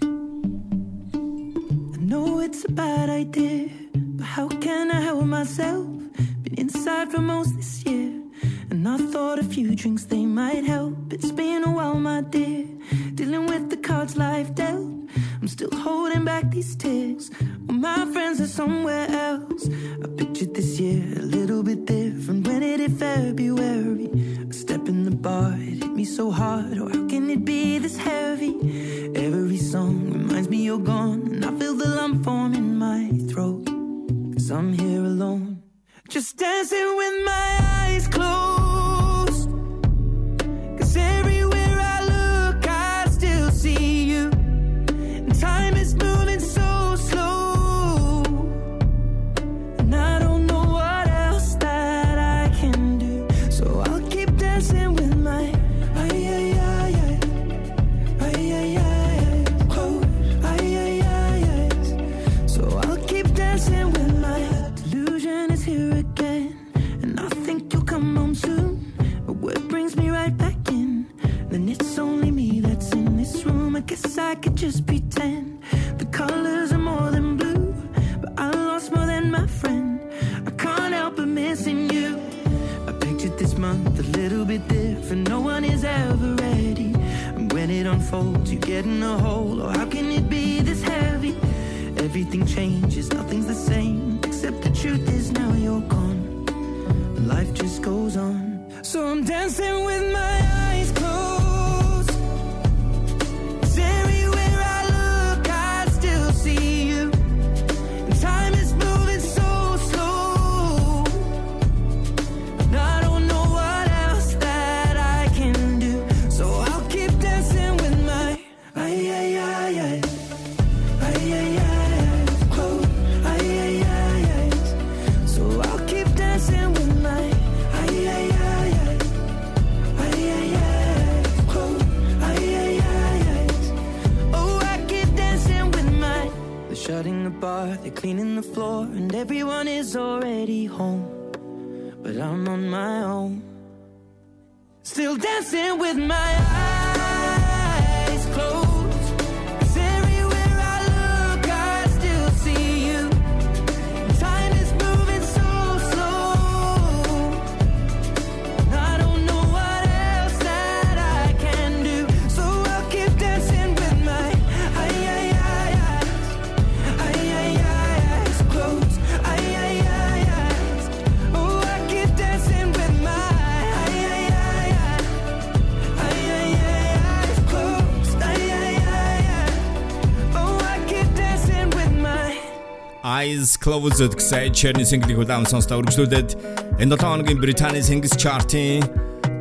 Closed гэсэн чэрний single-ийг удаан сонсдоо үргэлжлүүлээд энэ 7 хоногийн Британийн Singles Chart-ийн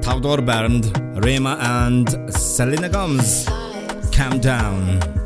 5 дугаар байранд Rema and Selena Gomez. Calm Down.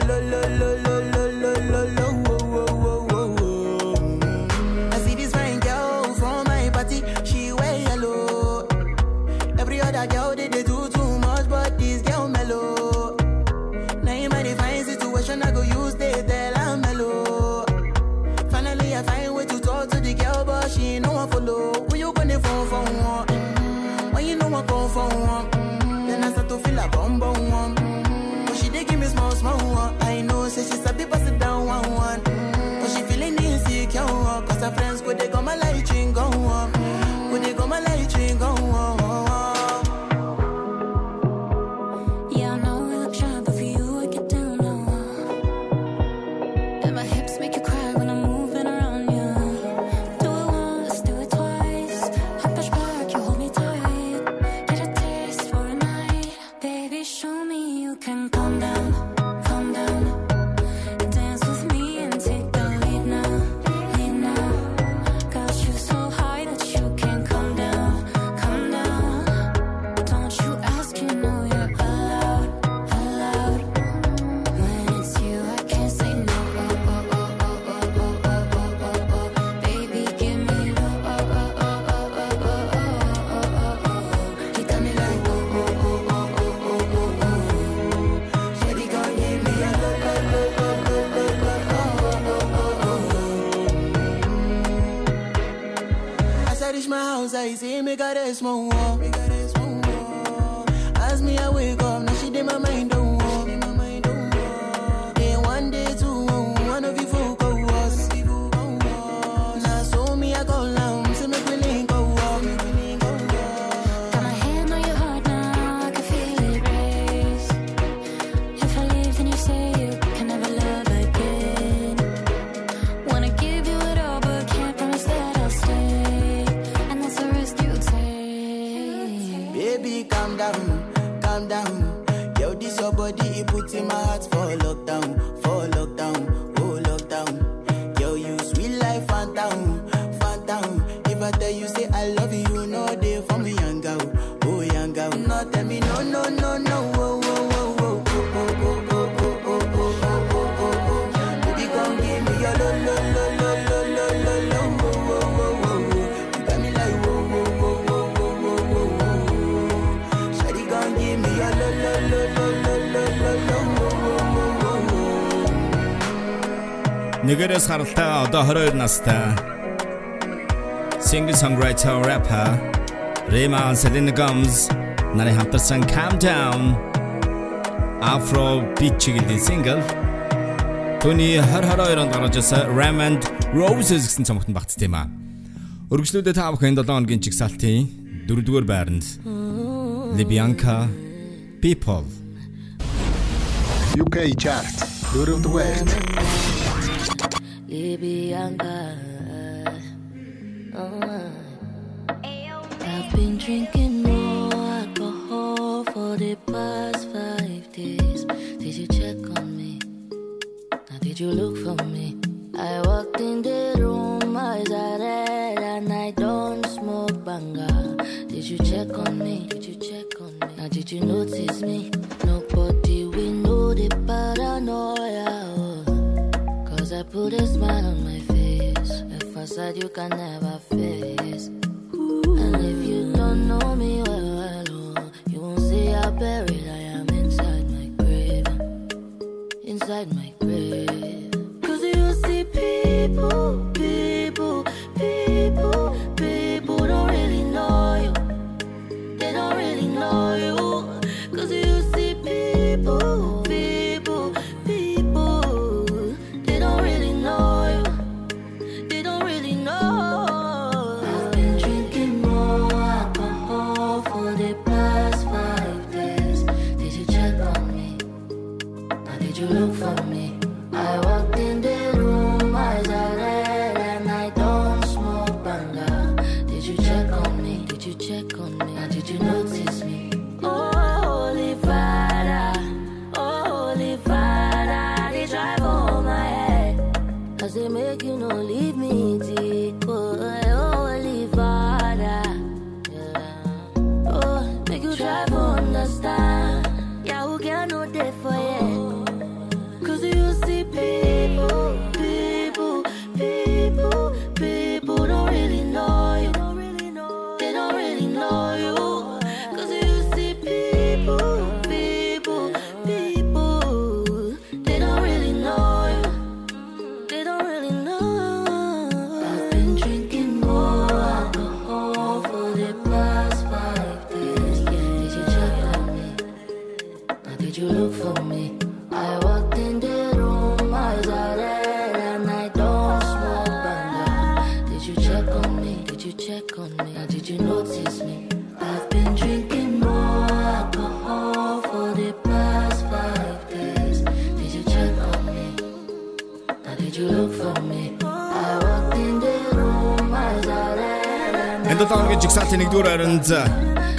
lo lo lo lo анхааралтай одоо 22 настай. Single songwriter rapper Rema and Selena Gomez нарын хамтарсан Calm Down. Afro beat чиглэлийн single. Төний 2022 онд гарч ирсэн Raymond Roses гэсэн цомогт багтсан тийм аа. Өргөжлөөдөө та бүхэн 7 өдрийн чигсалтын 4-р байранд. Libyanka People. UK chart 4-р байранд Libianca. Oh. Uh. I've been drinking more alcohol for the past five days. Did you check on me? Now, did you look for me? I walked in the room, eyes are red, and I don't smoke banger. Did you check on me? Did you check on me? Now, did you notice me? No put a smile on my face. A facade you can never face.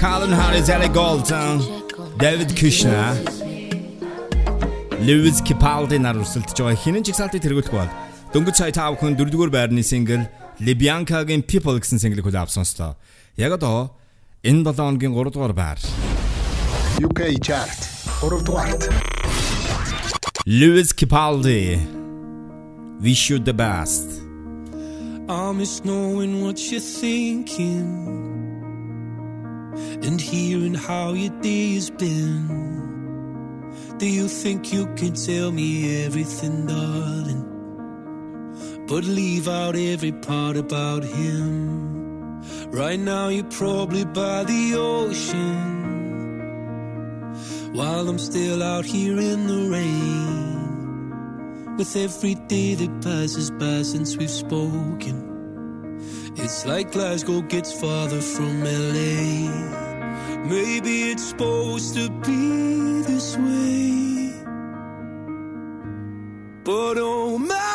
Colin Harris, Ellie Goldson, David Kushner, Lewis Capaldi нар өрсөлдөж байгаа. Хинэн жигсаалтыг тэргүүлэх бол дөнгөж сая тав хүн 4-р байрны сингл Libyanka-гийн People гэсэн single-ийг хүлээв сонслоо. Яг одоо энэ 7 хоногийн 3-р байр. UK chart. 3 дугаарт. Lewis Capaldi Wish you the best. I miss knowing what you're thinking and hearing how your day has been. Do you think you can tell me everything, darling? But leave out every part about him. Right now, you're probably by the ocean while I'm still out here in the rain. With every day that passes by since we've spoken, it's like Glasgow gets farther from LA. Maybe it's supposed to be this way. But oh my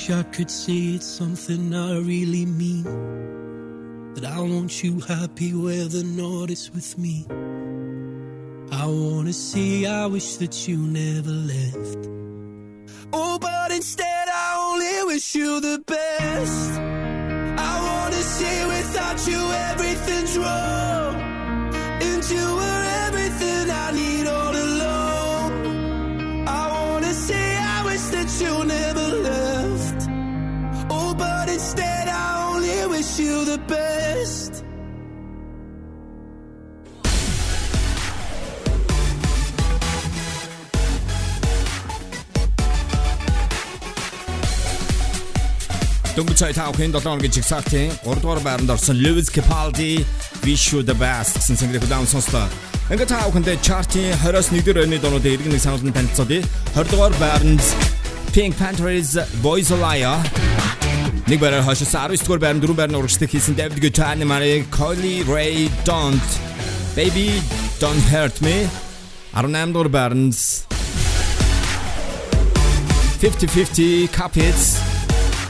Wish I could say it's something I really mean. That I want you happy where the north is with me. I wanna say I wish that you never left. Oh, but instead I only wish you the best. I wanna say without you everything's wrong. And you were everything I need all along. I wanna say I wish that you never left. But instead I only wish you the best. Дөнгөж цай тав хэн 7 хоногийн жигсаалтын 3 дугаар байранд орсон Lewis Capaldi Wish You the Best гэсэн single-ийг удаан сонслоо. Ингээд тав хэндээ чартын 20-оос 1-р ойрны дуунуудын иргэн нэг сануулсан танилцуулъя. 20 дугаар байранд Pink Panthers Boys Liar Нэг байраар хашсан 19 дугаар байранд 4 байрны урагшдаг хийсэн David Guetta, Mary, Coley Ray Don't Baby Don't Hurt Me. 18 дугаар байранд 50-50 Cupheads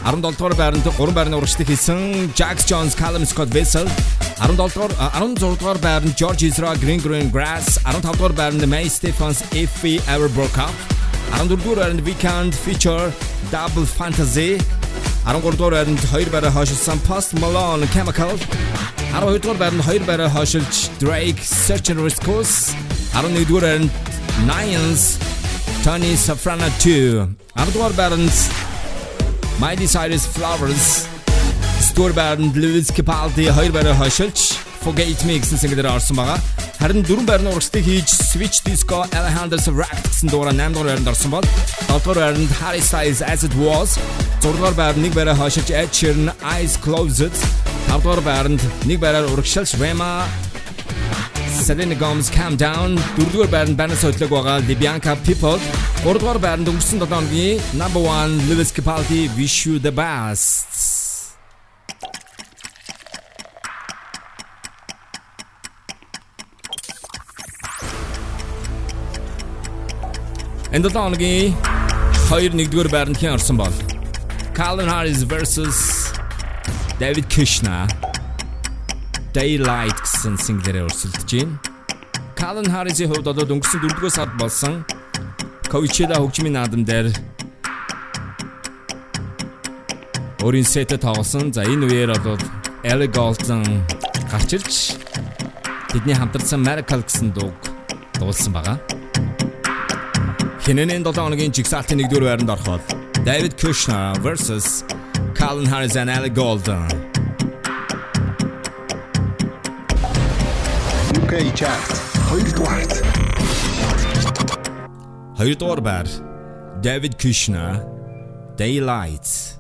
17 дугаар байранд 3 байрны урагшдаг хийсэн Jax Jones, Callum Scott Vessel 17 дугаар 16 дугаар байранд George Ezra, Green Green Grass. 15 дугаар байранд May Stephens, If We Ever Broke Up. 14 дугаар байранд Weekend Feature Double Fantasy 13 дугаар байранд 2 байраа хойшилсан Post Malone, Chemical. 12 дугаар байранд 2 байраа хойшилж Drake, Search and Rescue. 11 дугаар байранд Nians, Tony Safrana 2 10 дугаар байранд Miley Cyrus Flowers. Store Band Lewis Capaldi хоёр байраа хойшилж Forget Me гэсэн single-ээр орсон байгаа. Харин дөрвөн байрны урагшдыг хийж Switch Disco Alejandro's Rack гэсэн дугаараа 8 дугаар байранд орсон бол 7 дугаар байранд Harry Styles As It Was 6 дугаар байранд нэг байраа хойшилж Ed Sheeran Eyes Closed 5 дугаар байранд нэг байраар урагшилж Rema Selena Gomez Calm Down дөрөвдүгээр байранд банаас хөтлөг байгаа Libianca People гуравдугаар байранд өнгөрсөн 7 хоногийн number 1 Lewis Capaldi Wish You the Best Энд 7 хоногийн 2 нэгдүгээр байранд хэн орсон бол Calvin Harris versus David Kushner Daylight гэсэн single-ээр өрсөлдөж байна. Calvin Harris-ийн хувьд одоо өнгөрсөн 4-р сард болсон Coachella хөгжмийн наадам дээр өөрийн сетэ тоглосон. За энэ үеэр бол Ellie Gouldson гарч ирж тэдний хамтарсан Miracle гэсэн дууг дуулсан байгаа. Хинэнэн 7 хоногийн жигсаалтын 1-р байранд ороход David Kushner versus Calvin Harris and Ellie Gouldson UK chart 2 дугаарт Хоёрдугаар байр David Kushner Daylight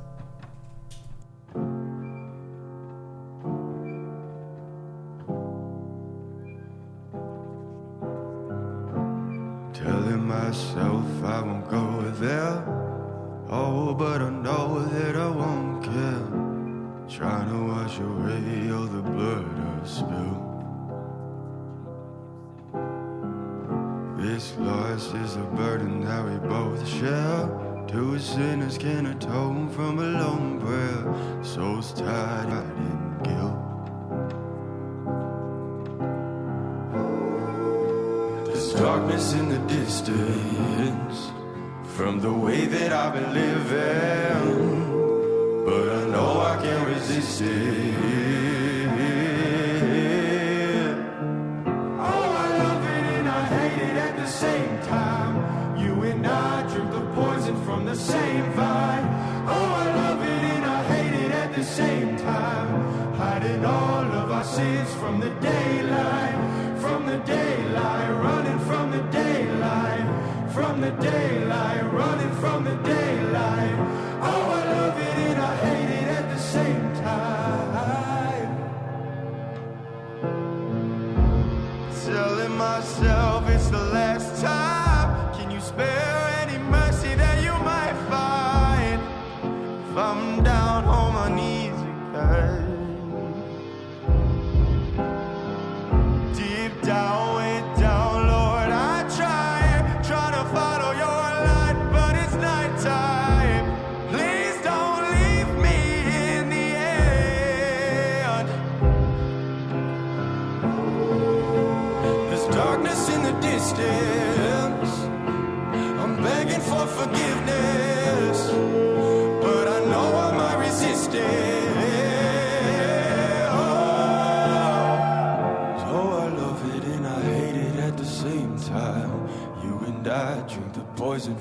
myself I won't go there. Oh, but I know that I won't care. Trying to wash away all the blood I spilled. This loss is a burden that we both share. Two sinners can atone from a lone prayer. Souls tied darkness in the distance from the way that I've been living, but I know I can't resist it. Oh, I love it and I hate it at the same time. You and I drink the poison from the same vine. Oh, I love it and I hate it at the same time. Hiding all of our sins from the daylight, from the daylight, from the daylight, running from the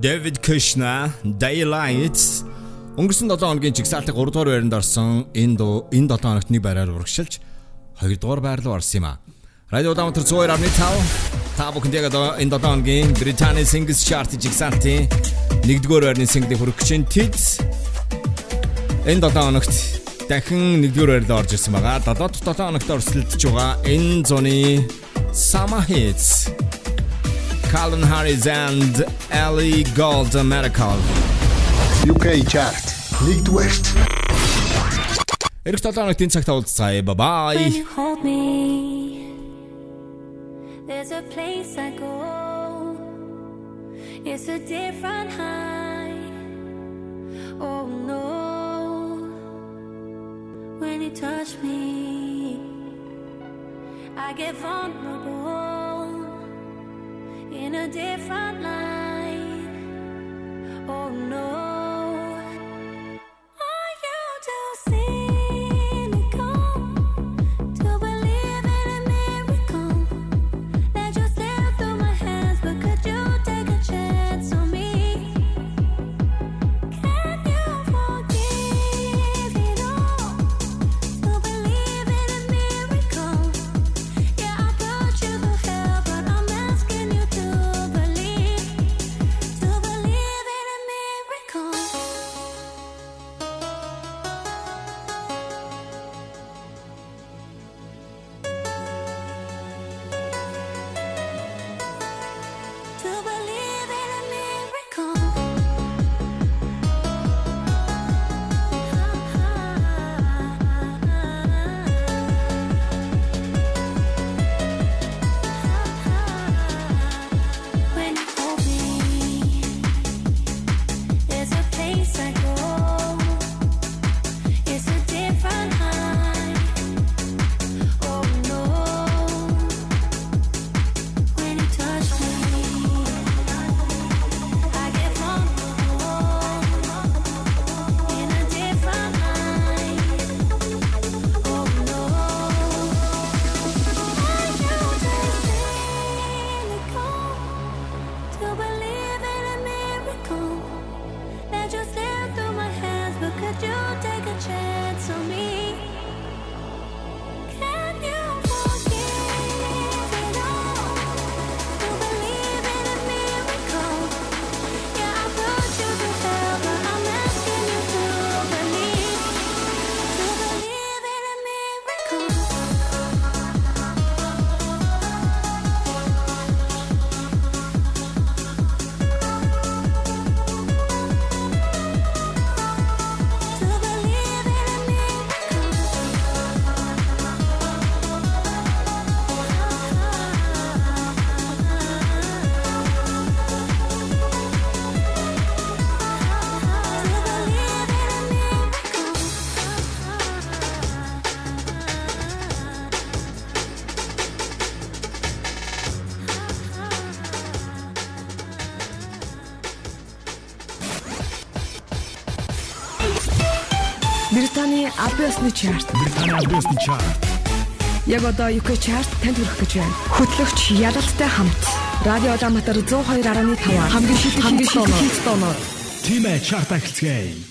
David Kushner Daylights өнгөрсөн 7 хоногийн чигсалтын 3 дугаар байранд орсон энэ энэ 7 хоногт нэг байраар урагшилж 2 дугаар байр руу орсон юм а. Радио Даунтер 2.5 та бүхэнд яг одоо энэ 7 хоногийн Британий Singles Chart чигсалтын 1 дугаар байрны single хүрэх гэж байна. Tits энэ 7 хоногт дахин 1 дугаар байрлал орж ирсэн байгаа. 7 дахь 7 хоногт орсолдож байгаа энэ зуны Summer Hits Calvin Harris and Ellie Goulding Miracle. UK chart. Нэгдүгээрт. Ирэх 7 хоногт энэ цагт уулзцаая. Bye bye. There's a place I go. It's a different high. Oh no. When you touch me, I get vulnerable in a different light. Oh no. Абиосны чарт. Британий Абиосны чарт. Яг одоо UK чарт танд хүрэх гэж байна. Хөтлөгч Яралтай хамт. Радио Улаанбаатар 102.5 хамгийн шилдэг хамгийн шилдэг тоноор. Тимэ чарт ахилцгээе.